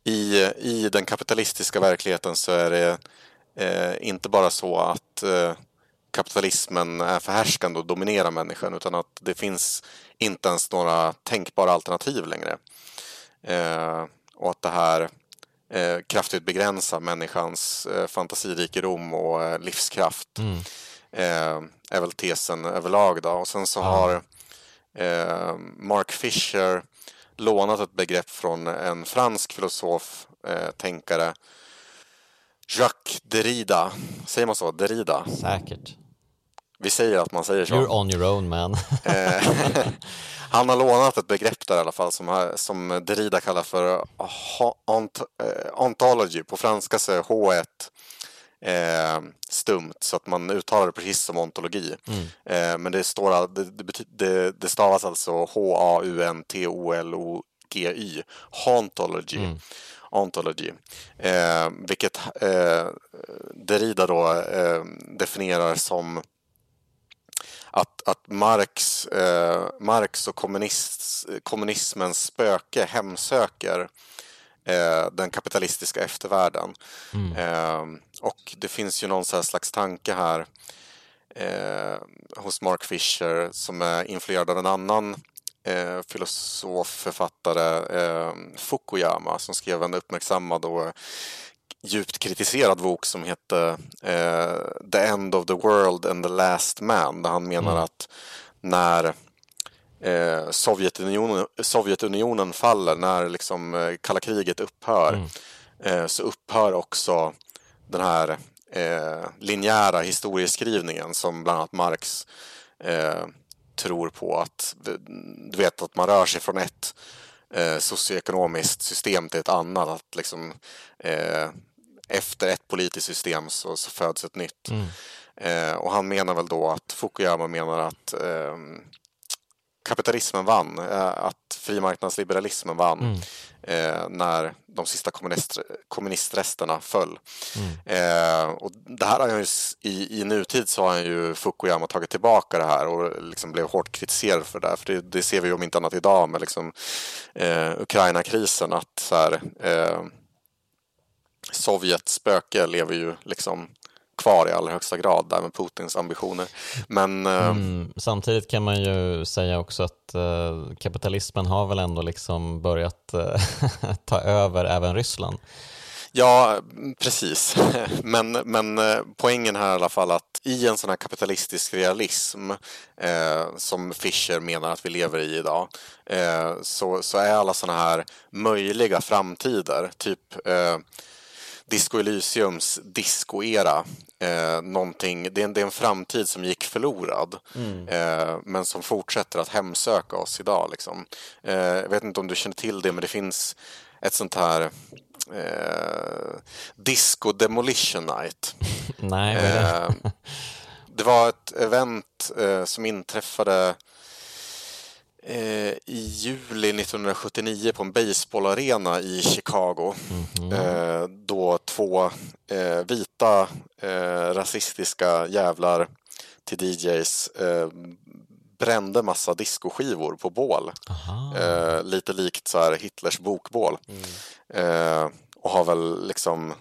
B: i, i den kapitalistiska verkligheten så är det eh, inte bara så att eh, kapitalismen är förhärskande och dominerar människan utan att det finns inte ens några tänkbara alternativ längre. Eh, och att det här eh, kraftigt begränsar människans eh, fantasirikedom och eh, livskraft. Eh, är väl tesen överlag. Då. Och sen så har eh, Mark Fisher lånat ett begrepp från en fransk filosof, eh, tänkare, Jacques Derrida. Säger man så? Derrida?
A: Säkert.
B: Vi säger att man säger så.
A: You're on your own man.
B: Han har lånat ett begrepp där i alla fall som, som Derrida kallar för ont, eh, ontology. På franska så är H1 eh, stumt så att man uttalar det precis som ontologi. Eh, men det, står, det, det, det, stavas alltså H-A-U-N-T-O-L-O-G-Y. Hauntology. Ontology. Eh, vilket eh, Derrida då eh, definierar som att, att Marx, eh, Marx och kommunist, kommunismens spöke hemsöker eh, den kapitalistiska eftervärlden. Eh, och det finns ju någon slags tanke här eh, hos Mark Fisher som är influerad av en annan eh, filosof, författare, eh, Fukuyama, som skrev en uppmärksammad och djupt kritiserad bok som heter eh, The End of the World and the Last Man, där han menar att när eh, Sovjetunionen, Sovjetunionen faller, när liksom eh, kalla kriget upphör, eh, så upphör också den här eh, linjära historieskrivningen som bland annat Marx eh, tror på att du vet att man rör sig från ett eh, socioekonomiskt system till ett annat. Att liksom, eh, efter ett politiskt system så, så föds ett nytt. Eh, och han menar väl då att Fukuyama menar att eh, kapitalismen vann, eh, att frimarknadsliberalismen vann eh, när de sista kommunist, kommunistresterna föll. Eh, och det här har han ju, i, i nutid så har han ju Fukuyama tagit tillbaka det här och liksom blev hårt kritiserad för det. här. För det, det ser vi ju om inte annat idag med liksom, eh, Ukraina-krisen att så här, eh, Sovjets spöke lever ju liksom kvar i allra högsta grad där med Putins ambitioner. Men eh,
A: Mm, samtidigt kan man ju säga också att eh, kapitalismen har väl ändå liksom börjat eh, ta över även Ryssland.
B: Ja, precis. Men, men eh, poängen här är i alla fall att i en sån här kapitalistisk realism eh, som Fischer menar att vi lever i idag eh, så, så är alla såna här möjliga framtider, typ eh, Disco Elysiums discoera. Eh, någonting, det, är en, det är en framtid som gick förlorad eh, men som fortsätter att hemsöka oss idag. Liksom. Eh, jag vet inte om du känner till det men det finns ett sånt här eh, Disco Demolition Night.
A: Nej, det?
B: Eh, det var ett event eh, som inträffade i juli 1979 på en baseballarena i Chicago. Eh, då två eh, vita eh, rasistiska jävlar till DJs eh, brände massa diskoskivor på bål. Eh, lite likt så här Hitlers bokbål. Eh, och har väl liksom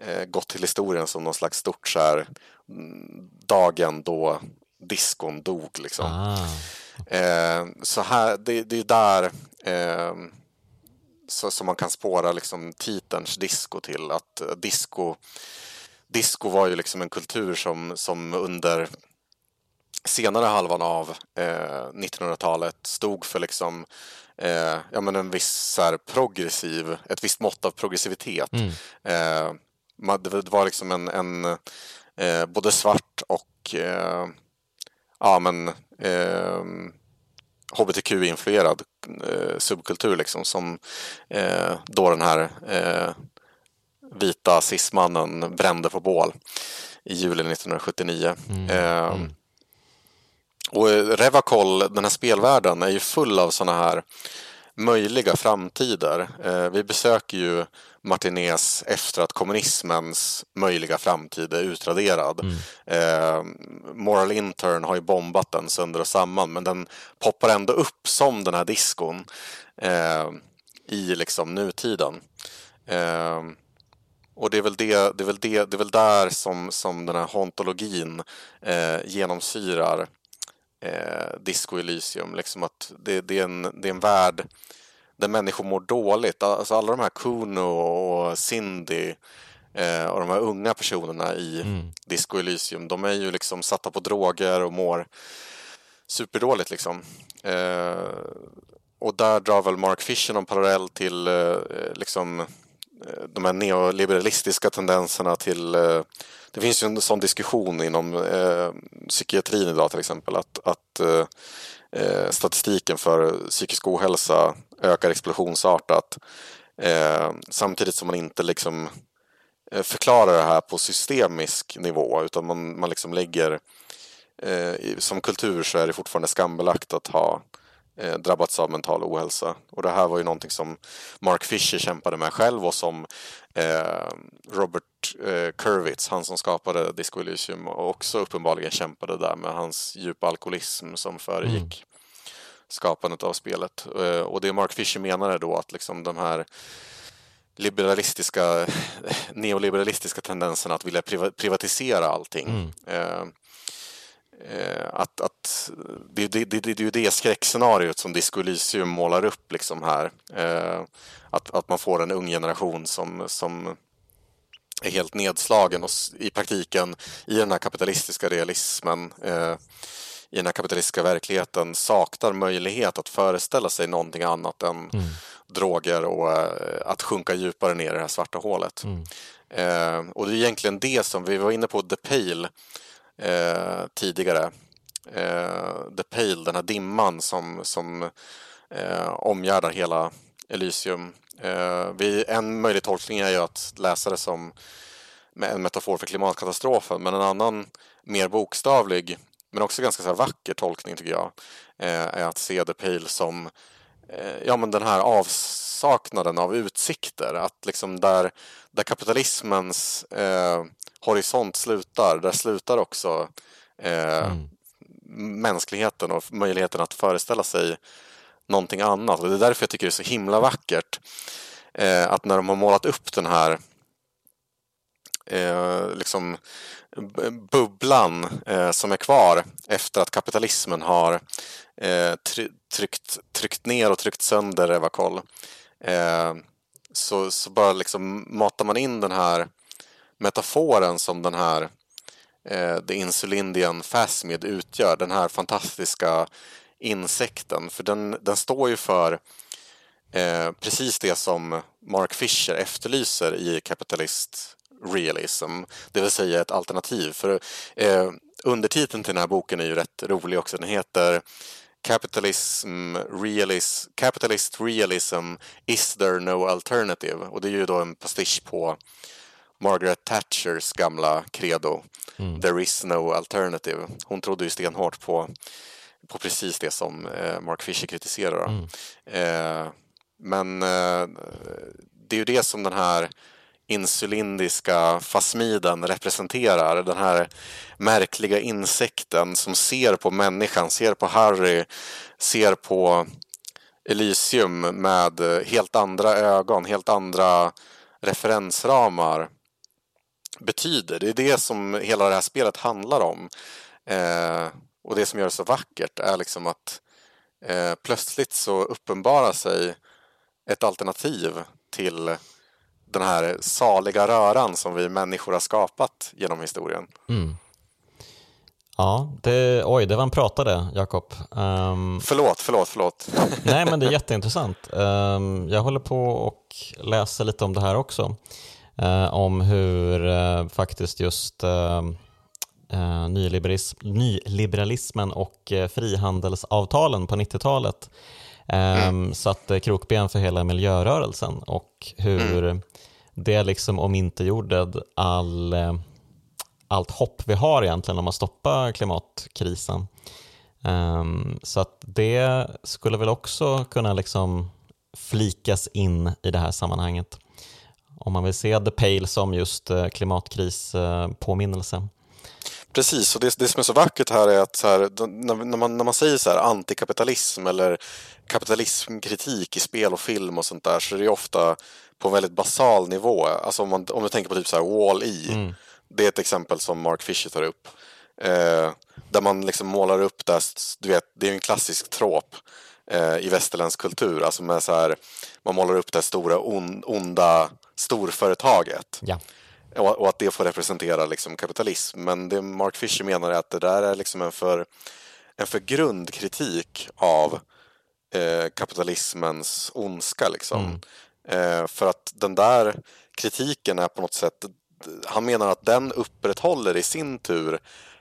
B: eh, gått till historien som någon slags stort så här mm, dagen då diskon dog liksom.
A: Ah.
B: Eh, så här, det, det är där eh, så, som man kan spåra liksom titelns disco till. Att eh, disco, disco var ju liksom en kultur som, som under senare halvan av eh, 1900-talet stod för liksom eh, ja, men en viss här, progressiv, ett visst mått av progressivitet. Eh, man, det, det var liksom en, en eh, både svart och eh, ja, men, eh, hbtq-influerad eh, subkultur liksom, som eh, då den här eh, vita cismannen brände på bål i juli 1979. Eh, och Revacol, den här spelvärlden, är ju full av sådana här möjliga framtider. Eh, vi besöker ju Martinez efter att kommunismens möjliga framtid är utraderad. Eh, Moral Intern har ju bombat den sönder och samman men den poppar ändå upp som den här diskon eh, i liksom nutiden. Eh, och det är väl, det, det, är väl, det, det är väl där som, som den här hauntologin eh, genomsyrar eh, Disco Elysium. Liksom att det, det, är en, det är en värld där människor mår dåligt. Alltså alla de här Kuno och Cindy eh, och de här unga personerna i Disco Elysium, de är ju liksom satta på droger och mår superdåligt liksom. Eh, och där drar väl Mark Fisher någon parallell till eh, liksom eh, de här neoliberalistiska tendenserna till eh, det finns ju en sån diskussion inom eh, psykiatrin idag till exempel att, att eh, eh statistiken för psykisk ohälsa ökar explosionsartat eh, samtidigt som man inte liksom eh, förklarar det här på systemisk nivå utan man, man liksom lägger eh, som kultur så är det fortfarande skambelagt att ha eh, drabbats av mental ohälsa. Och det här var ju någonting som Mark Fisher kämpade med själv och som eh, Robert eh, Kurwitz, han som skapade Disco Elysium, också uppenbarligen kämpade där med hans djupa alkoholism som föregick skapandet av spelet. Eh, och det Mark Fisher menade då att liksom de här liberalistiska, neoliberalistiska tendenserna att vilja priva- privatisera allting. Eh, eh, att, att det, det, det, det är ju det skräckscenariot som Disco Elysium målar upp liksom här. Eh, att, att man får en ung generation som, som är helt nedslagen och i praktiken i den här kapitalistiska realismen eh, i den här kapitalistiska verkligheten saknar möjlighet att föreställa sig någonting annat än droger och eh, att sjunka djupare ner i det här svarta hålet. Eh, och det är egentligen det som vi var inne på The Pale eh, tidigare. Eh, The Pale, den här dimman som, som eh, omgärdar hela Elysium. Eh, vi, en möjlig tolkning är ju att läsa det som med en metafor för klimatkatastrofen men en annan mer bokstavlig men också ganska så här vacker tolkning tycker jag eh, är att se The Pale som eh, ja, men den här avsaknaden av utsikter. Att liksom där, där kapitalismens eh, horisont slutar, där slutar också eh, mänskligheten och möjligheten att föreställa sig någonting annat. Och det är därför jag tycker det är så himla vackert eh, att när de har målat upp den här eh, liksom bubblan eh, som är kvar efter att kapitalismen har eh, try- tryckt, tryckt ner och tryckt sönder Evacol. Eh, så, så bara liksom matar man in den här metaforen som den här eh, The Insulindian Phasmid utgör, den här fantastiska insekten. För den, den står ju för eh, precis det som Mark Fisher efterlyser i kapitalist realism, det vill säga ett alternativ. För eh, undertiteln till den här boken är ju rätt rolig också. Den heter capitalism, realis, capitalist realism, is there no alternative? Och det är ju då en pastisch på Margaret Thatchers gamla credo. There is no alternative. Hon trodde ju stenhårt på, på precis det som eh, Mark Fisher kritiserar. då. Eh, men eh, det är ju det som den här insulindiska fasmiden representerar. Den här märkliga insekten som ser på människan, ser på Harry, ser på Elysium med helt andra ögon, helt andra referensramar betyder. Det är det som hela det här spelet handlar om. Eh, och det som gör det så vackert är liksom att eh, plötsligt så uppenbarar sig ett alternativ till den här saliga röran som vi människor har skapat genom historien.
A: Ja, det, oj, det var en pratade, Jakob. Ehm,
B: Förlåt, förlåt, förlåt.
A: nej, men det är jätteintressant. Ehm, jag håller på och läser lite om det här också. Eh, om hur eh, faktiskt just eh, eh, nyliberalism, nyliberalismen och eh, frihandelsavtalen på 90-talet eh, satte krokben för hela miljörörelsen och hur det liksom omintetgjorde all, eh, allt hopp vi har egentligen om att stoppa klimatkrisen. Ehm, så att det skulle väl också kunna liksom flikas in i det här sammanhanget. Om man vill se The Pale som just eh, klimatkrispåminnelse.
B: Precis, och det, det som är så vackert här är att här, när, man, när man säger så här antikapitalism eller kapitalismkritik i spel och film och sånt där så är det ofta på en väldigt basal nivå. Alltså om, man, om du tänker på typ så här Wall-E. Det är ett exempel som Mark Fisher tar upp. Eh, där man liksom målar upp det, du vet, det är en klassisk trop eh, i västerländsk kultur. Alltså med så här, man målar upp det stora on, onda storföretaget.
A: Ja.
B: Och, och att det får representera liksom kapitalism. Men det Mark Fisher menar är att det där är liksom en för, en för grund kritik av eh, kapitalismens ondska. Liksom. Eh, för att den där kritiken är på något sätt, han menar att den upprätthåller i sin tur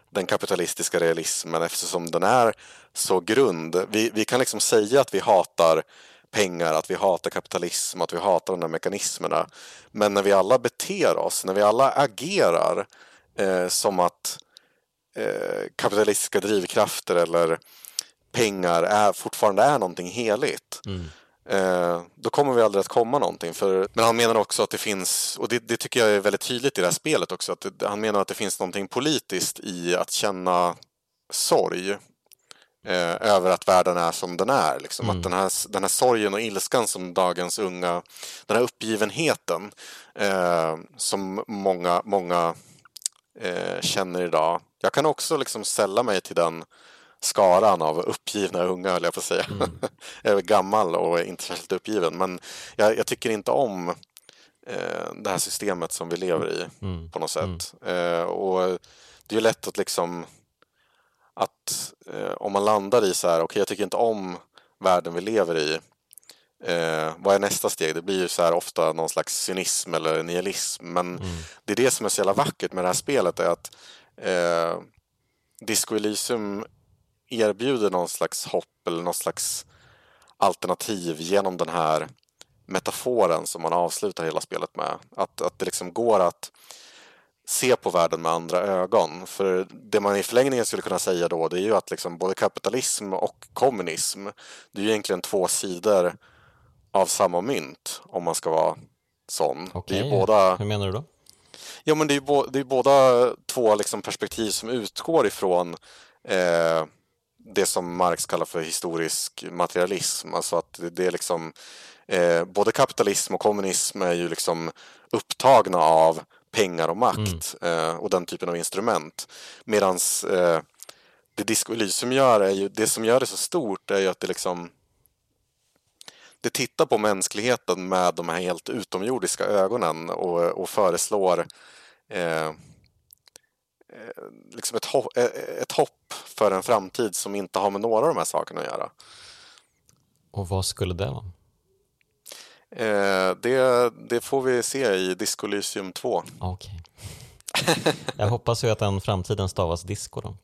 B: den kapitalistiska realismen eftersom den är så grund. Vi, vi kan liksom säga att vi hatar pengar, att vi hatar kapitalism, att vi hatar de där mekanismerna. Men när vi alla beter oss, när vi alla agerar eh, som att eh, kapitalistiska drivkrafter eller pengar är, fortfarande är någonting heligt. Eh, då kommer vi aldrig att komma någonting. För, men han menar också att det finns, och det, det tycker jag är väldigt tydligt i det här spelet också, att det, han menar att det finns någonting politiskt i att känna sorg eh, över att världen är som den är. Liksom. Att den här, den här sorgen och ilskan som dagens unga, den här uppgivenheten eh, som många, många eh, känner idag. Jag kan också liksom sälla mig till den skaran av uppgivna unga, höll jag på att säga. jag är gammal och inte särskilt uppgiven, men jag, jag tycker inte om eh, det här systemet som vi lever i på något sätt. Eh, och det är lätt att liksom att eh, om man landar i så här, okej jag tycker inte om världen vi lever i. Eh, vad är nästa steg? Det blir ju så här ofta någon slags cynism eller nihilism. Men det är det som är så jävla vackert med det här spelet är att eh, Disco Elysium erbjuder någon slags hopp eller någon slags alternativ genom den här metaforen som man avslutar hela spelet med. Att, att det liksom går att se på världen med andra ögon. För det man i förlängningen skulle kunna säga då det är ju att liksom både kapitalism och kommunism det är ju egentligen två sidor av samma mynt om man ska vara sån.
A: Okej,
B: Det är båda
A: hur menar du då?
B: Ja, men det är, bo- det är båda två liksom perspektiv som utgår ifrån eh, det som Marx kallar för historisk materialism. Alltså att det, det är liksom eh, både kapitalism och kommunism är ju liksom upptagna av pengar och makt eh, och den typen av instrument. Medan eh, det Disco Elysium gör är ju, det som gör det så stort är ju att det liksom det tittar på mänskligheten med de här helt utomjordiska ögonen och, och föreslår eh, eh, liksom ett, hopp, eh, ett hopp för en framtid som inte har med några av de här sakerna att göra.
A: Och vad skulle det vara?
B: Eh, det, det får vi se i Disco Elysium 2.
A: Okej. Jag hoppas ju att den framtiden stavas disco då.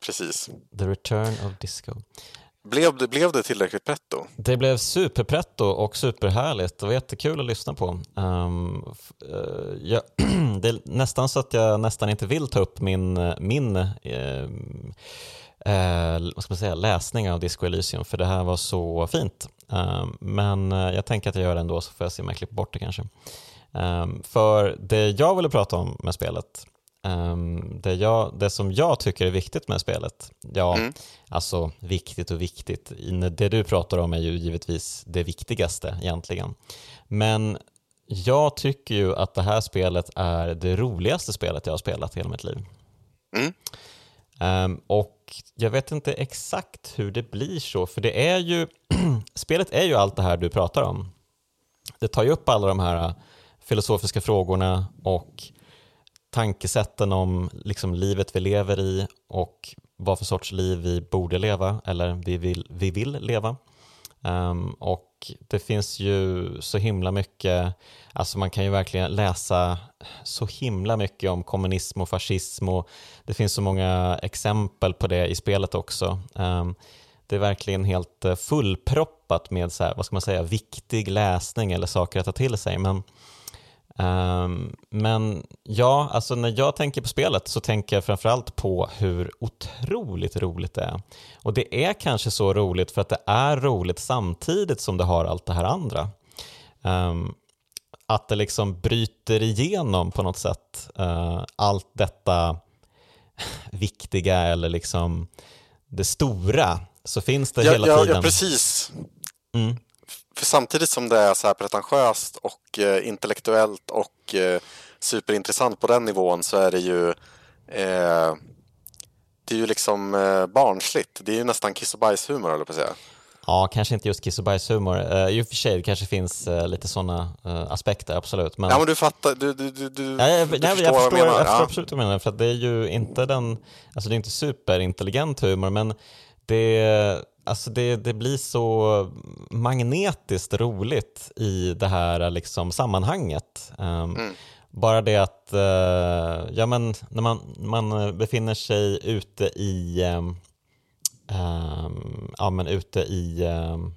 B: precis.
A: The Return of Disco.
B: Blev det, blev det tillräckligt pretto?
A: Det blev superpretto och superhärligt. Det var jättekul att lyssna på. Um, uh, jag, det är nästan så att jag nästan inte vill ta upp min, min uh, uh, vad ska man säga, läsning av Disco Elysium för det här var så fint. Um, men jag tänker att jag gör det ändå så får jag se om jag klipper bort det kanske. Um, för det jag ville prata om med spelet Um, det, jag, det som jag tycker är viktigt med spelet, ja, mm. alltså viktigt och viktigt, det du pratar om är ju givetvis det viktigaste egentligen. Men jag tycker ju att det här spelet är det roligaste spelet jag har spelat hela mitt liv. Mm. Um, och jag vet inte exakt hur det blir så, för det är ju, spelet är ju allt det här du pratar om. Det tar ju upp alla de här äh, filosofiska frågorna och tankesätten om liksom livet vi lever i och vad för sorts liv vi borde leva eller vi vill, vi vill leva. Um, och det finns ju så himla mycket, alltså man kan ju verkligen läsa så himla mycket om kommunism och fascism och det finns så många exempel på det i spelet också. Um, det är verkligen helt eh, fullproppat med så här, vad ska man säga, viktig läsning eller saker att ta till sig. Men Um, men ja, alltså när jag tänker på spelet så tänker jag framförallt på hur otroligt roligt det är. Och det är kanske så roligt för att det är roligt samtidigt som det har allt det här andra. Um, att det liksom bryter igenom på något sätt uh, allt detta viktiga eller liksom det stora så finns det
B: ja,
A: hela
B: ja,
A: tiden.
B: Ja, precis. Mm. För samtidigt som det är så här pretentiöst och eh, intellektuellt och eh, superintressant på den nivån så är det ju eh, det är ju liksom eh, barnsligt. Det är ju nästan kiss och bajshumor, eller på att säga.
A: Ja, kanske inte just kiss och bajshumor. Uh, I och för sig, det kanske finns uh, lite sådana uh, aspekter, absolut.
B: Men... Ja, men du fattar, du, du, du, du,
A: ja, jag, du nej, förstår, jag förstår vad jag menar. Jag förstår absolut vad du menar, för det är ju inte den, alltså det är inte superintelligent humor, men det, alltså det, det blir så magnetiskt roligt i det här liksom sammanhanget. Um, mm. Bara det att uh, ja, men när man, man befinner sig ute i, um, ja, men ute i um,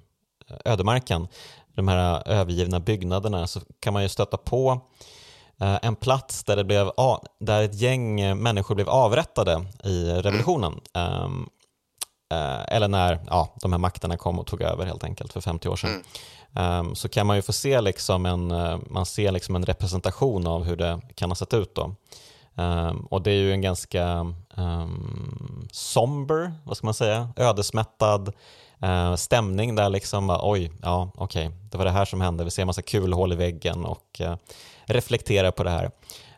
A: ödemarken, de här övergivna byggnaderna, så kan man ju stöta på uh, en plats där, det blev, där ett gäng människor blev avrättade i revolutionen. Um, Eh, eller när ja, de här makterna kom och tog över helt enkelt för 50 år sedan, mm. um, så kan man ju få se liksom en, uh, man ser liksom en representation av hur det kan ha sett ut. Då. Um, och det är ju en ganska um, somber, vad ska man säga, ödesmättad uh, stämning där liksom, oj, ja okej, okay, det var det här som hände, vi ser en massa kulhål i väggen och uh, reflekterar på det här.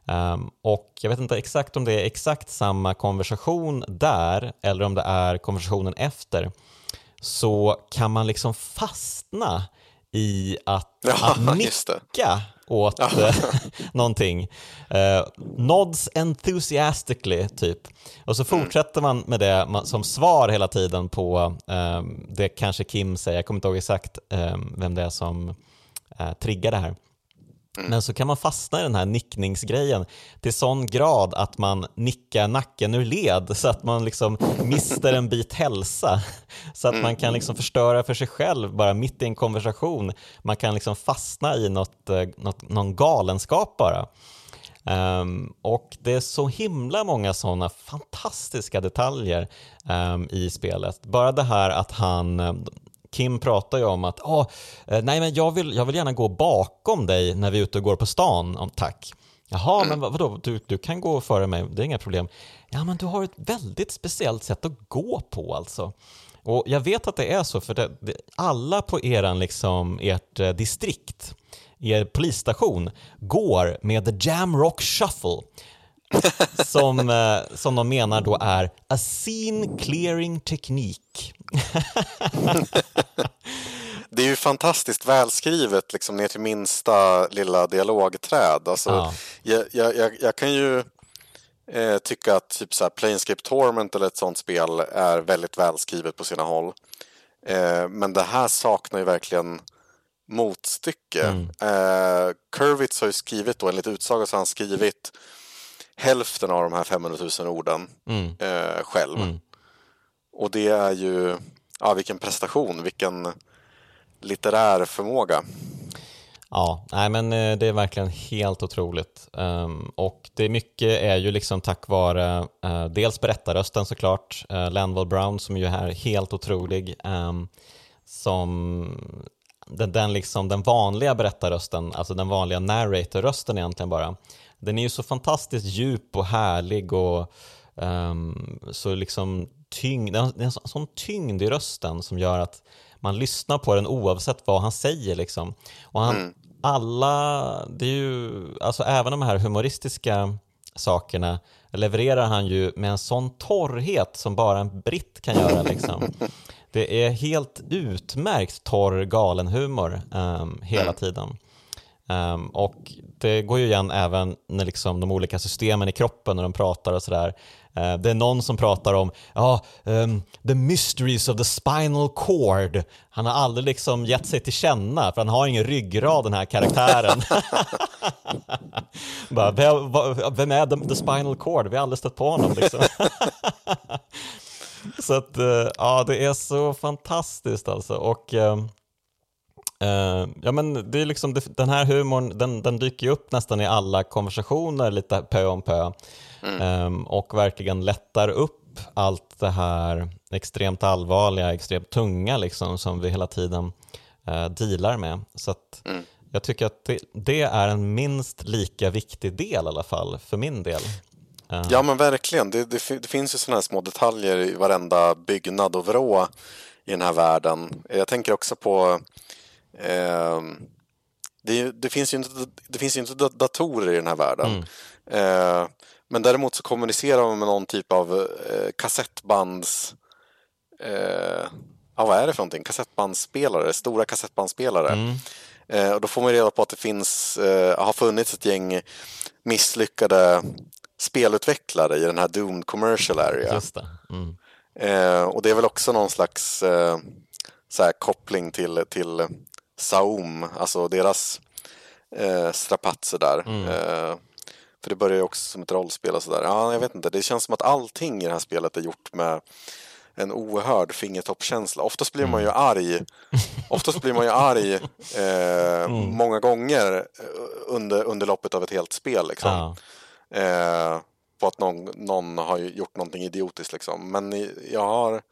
A: Um, och jag vet inte exakt om det är exakt samma konversation där eller om det är konversationen efter så kan man liksom fastna i att, ja, att nicka åt ja. Eh, någonting. Uh, nods enthusiastically, typ. Och så mm. fortsätter man med det som svar hela tiden på um, det kanske Kim säger, jag kommer inte ihåg exakt um, vem det är som uh, triggar det här. Mm. Men så kan man fastna i den här nickningsgrejen till sån grad att man nickar nacken ur led så att man liksom mister en bit hälsa. Så att man mm. kan liksom förstöra för sig själv bara mitt i en konversation. Man kan liksom fastna i något, eh, något, någon galenskap bara. Um, och det är så himla många sådana fantastiska detaljer um, i spelet. Bara det här att han, Kim pratar ju om att oh, nej, men jag, vill, jag vill gärna gå bakom dig när vi är ute och går på stan, om tack. Jaha, men vad, vadå, du, du kan gå före mig, det är inga problem. Ja, men du har ett väldigt speciellt sätt att gå på alltså. Och jag vet att det är så, för det, det, alla på eran, liksom, ert eh, distrikt, er polisstation, går med the Jam Rock Shuffle som, eh, som de menar då är a scene clearing teknik.
B: det är ju fantastiskt välskrivet liksom ner till minsta lilla dialogträd. Alltså, ja. jag, jag, jag, kan ju eh, tycka att typ så här Planescape Torment eller ett sånt spel är väldigt välskrivet på sina håll. Eh, men det här saknar ju verkligen motstycke. Mm. Eh, Kurvitz har ju skrivit då, enligt utsaga så har han skrivit hälften av de här 500 000 orden mm. eh, själv. Mm. och det är ju, ja vilken prestation, vilken litterär förmåga.
A: Ja, nej men eh, det är verkligen helt otroligt. Um, och det är mycket är ju liksom tack vare uh, dels berättarrösten såklart, uh, Landval Brown som ju är helt otrolig, um, som den, den, liksom, den vanliga berättarrösten, alltså den vanliga narratorrösten egentligen bara, den är ju så fantastiskt djup och härlig och um, så liksom tyngd, det är en sån tyngd i rösten som gör att man lyssnar på den oavsett vad han säger. Liksom. Och han, mm. Alla, det är ju, alltså även de här humoristiska sakerna levererar han ju med en sån torrhet som bara en britt kan göra. Liksom. Det är helt utmärkt torr galenhumor um, hela mm. tiden. Um, och det går ju igen även när liksom de olika systemen i kroppen när de pratar och sådär. Uh, det är någon som pratar om ja, um, the mysteries of the spinal cord. Han har aldrig liksom gett sig till känna för han har ingen ryggrad den här karaktären. Bara, vem är the, the, spinal cord? Vi har aldrig stött på honom. Liksom. så att, uh, ja, det är så fantastiskt alltså. Och um, Uh, ja, men det är liksom, det, den här humorn den, den dyker ju upp nästan i alla konversationer lite pö om pö mm. um, och verkligen lättar upp allt det här extremt allvarliga, extremt tunga liksom, som vi hela tiden uh, dealar med. Så att mm. jag tycker att det, det, är en minst lika viktig del i alla fall, för min del.
B: Uh. Ja men verkligen, det, det, finns ju sådana här små detaljer i varenda byggnad och vrå i den här världen. Jag tänker också på Eh, det, det, finns ju inte, det finns inte datorer i den här världen. Mm. Eh, men däremot så kommunicerar man med någon typ av eh, kassettbands... Eh, ja, vad är det för någonting? Kassettbandspelare, stora kassettbandspelare. Mm. Eh, och då får man reda på att det finns, eh, har funnits ett gäng misslyckade spelutvecklare i den här Doomed Commercial Area.
A: Det. Mm.
B: Eh, och det är väl också någon slags eh, så här, koppling till, till Saum, alltså deras eh, strapatser där. Mm. Eh, för det börjar ju också som ett rollspel och sådär. Ja, jag vet inte, det känns som att allting i det här spelet är gjort med en oerhörd fingertoppkänsla. Oftast blir man ju mm. arg. Oftast blir man ju arg eh, mm. många gånger eh, under, under loppet av ett helt spel. Liksom. Ja. Eh, på att någon, någon har gjort någonting idiotiskt. Liksom. Men jag har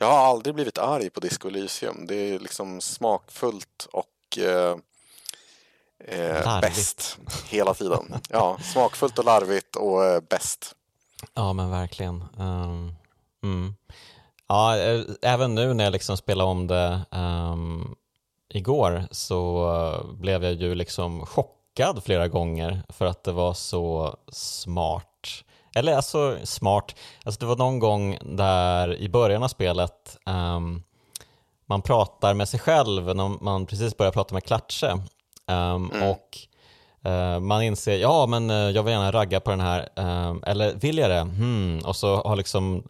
B: jag har aldrig blivit arg på Disco Elysium. Det är liksom smakfullt och eh, eh, bäst hela tiden. Ja, smakfullt och larvigt och eh, bäst.
A: Ja, men verkligen. Um, mm. Ja, eh, även nu när jag liksom spelar om det um, igår så blev jag ju liksom chockad flera gånger för att det var så smart eller alltså smart, alltså det var någon gång där i början av spelet um, man pratar med sig själv när man precis börjar prata med Klatsche um, mm. och uh, man inser, ja men uh, jag vill gärna ragga på den här, um, eller vill jag det? Hmm. Och så har liksom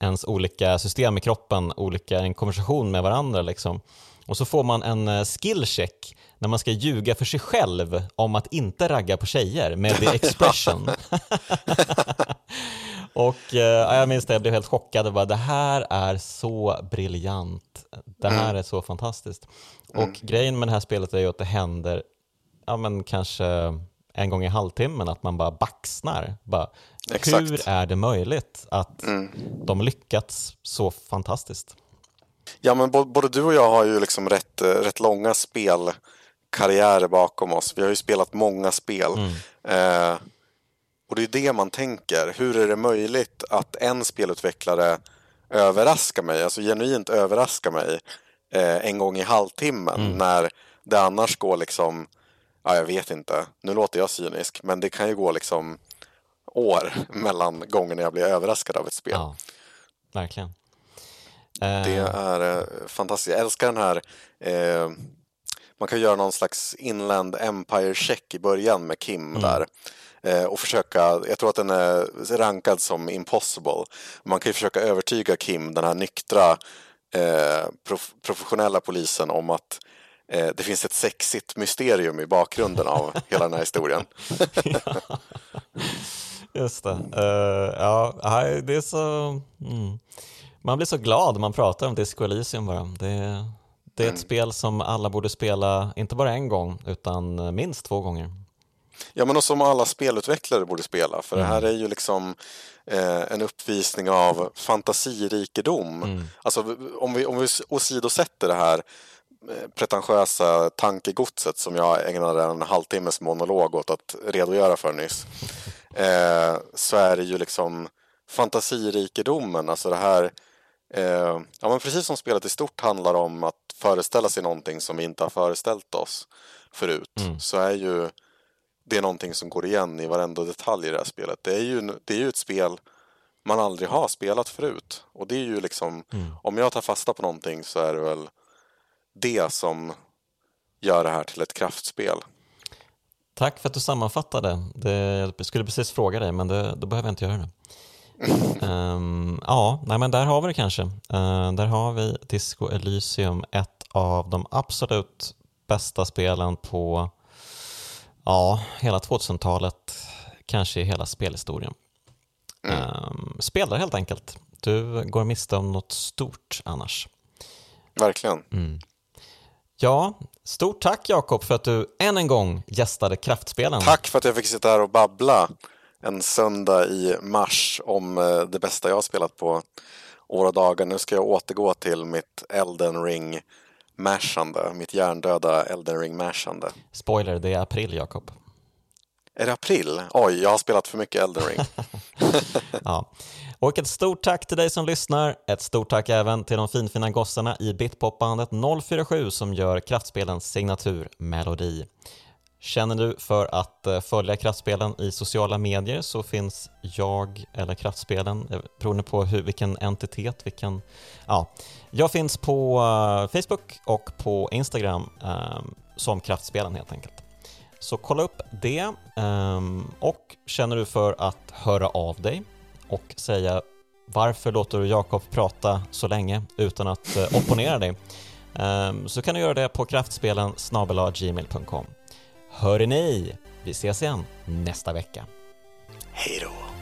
A: ens olika system i kroppen olika, en konversation med varandra liksom. Och så får man en uh, skillcheck när man ska ljuga för sig själv om att inte ragga på tjejer med the expression. och eh, jag minns det, jag blev helt chockad och bara det här är så briljant. Det här mm. är så fantastiskt. Och mm. grejen med det här spelet är ju att det händer, ja men kanske en gång i halvtimmen att man bara baxnar. Bara, hur är det möjligt att mm. de lyckats så fantastiskt?
B: Ja, men både du och jag har ju liksom rätt, eh, rätt långa spel karriärer bakom oss. Vi har ju spelat många spel. Mm. Eh, och det är det man tänker. Hur är det möjligt att en spelutvecklare överraskar mig, alltså genuint överraskar mig eh, en gång i halvtimmen mm. när det annars går liksom, ja jag vet inte, nu låter jag cynisk, men det kan ju gå liksom år mellan gångerna jag blir överraskad av ett spel. Ja,
A: verkligen.
B: Det eh. är eh, fantastiskt. Jag älskar den här eh, man kan göra någon slags inland empire check i början med Kim mm. där eh, och försöka, jag tror att den är rankad som impossible. Man kan ju försöka övertyga Kim, den här nyktra eh, prof professionella polisen om att eh, det finns ett sexigt mysterium i bakgrunden av hela den här historien.
A: Just det. Uh, ja, det är så... Mm. Man blir så glad man pratar om Disco Elysium bara. Det, det är ett
B: Mm.
A: spel som alla borde spela, inte bara en gång, utan minst två gånger.
B: Ja, men och som alla spelutvecklare borde spela. För det här är ju liksom eh, en uppvisning av fantasirikedom. Alltså om vi, om vi åsidosätter det här eh, pretentiösa tankegodset som jag ägnade en halvtimmes monolog åt att redogöra för nyss. Eh, så är det ju liksom fantasirikedomen, alltså det här eh, ja, men precis som spelet i stort handlar om att föreställa sig någonting som vi inte har föreställt oss förut så är ju det är någonting som går igen i varenda detalj i det här spelet. Det är ju, det är ju ett spel man aldrig har spelat förut. Och det är ju liksom, om jag tar fasta på någonting så är det väl det som gör det här till ett kraftspel.
A: Tack för att du sammanfattade. Det, jag skulle precis fråga dig, men det, då behöver jag inte göra det. Ehm, ja, nej, men där har vi det kanske. Eh, där har vi Disco Elysium, ett av de absolut bästa spelen på ja, hela 2000-talet, kanske i hela spelhistorien. Um, spelar helt enkelt. Du går miste om något stort annars.
B: Verkligen.
A: Ja, stort tack Jakob för att du än en gång gästade Kraftspelen.
B: Tack för att jag fick sitta här och babbla en söndag i mars om eh, det bästa jag har spelat på år och dagar. Nu ska jag återgå till mitt Elden ring mashande, mitt hjärndöda Elden ring mashande.
A: Spoiler, det är april Jakob.
B: Är det april? Oj, jag har spelat för mycket Elden ring.
A: Ja. Och ett stort tack till dig som lyssnar. Ett stort tack även till de finfina gossarna i Bitpopbandet 047 som gör Kraftspelens signaturmelodi. Känner du för att eh, följa Kraftspelen i sociala medier så finns jag eller Kraftspelen, eh, beroende på hur, vilken entitet, vilken... Ja, jag finns på eh, Facebook och på Instagram eh, som Kraftspelen helt enkelt. Så kolla upp det eh, och känner du för att höra av dig och säga varför låter du Jakob prata så länge utan att eh, opponera dig Eh, så kan du göra det på kraftspelen gmail.com. Hör ni, vi ses igen nästa vecka.
B: Hej då!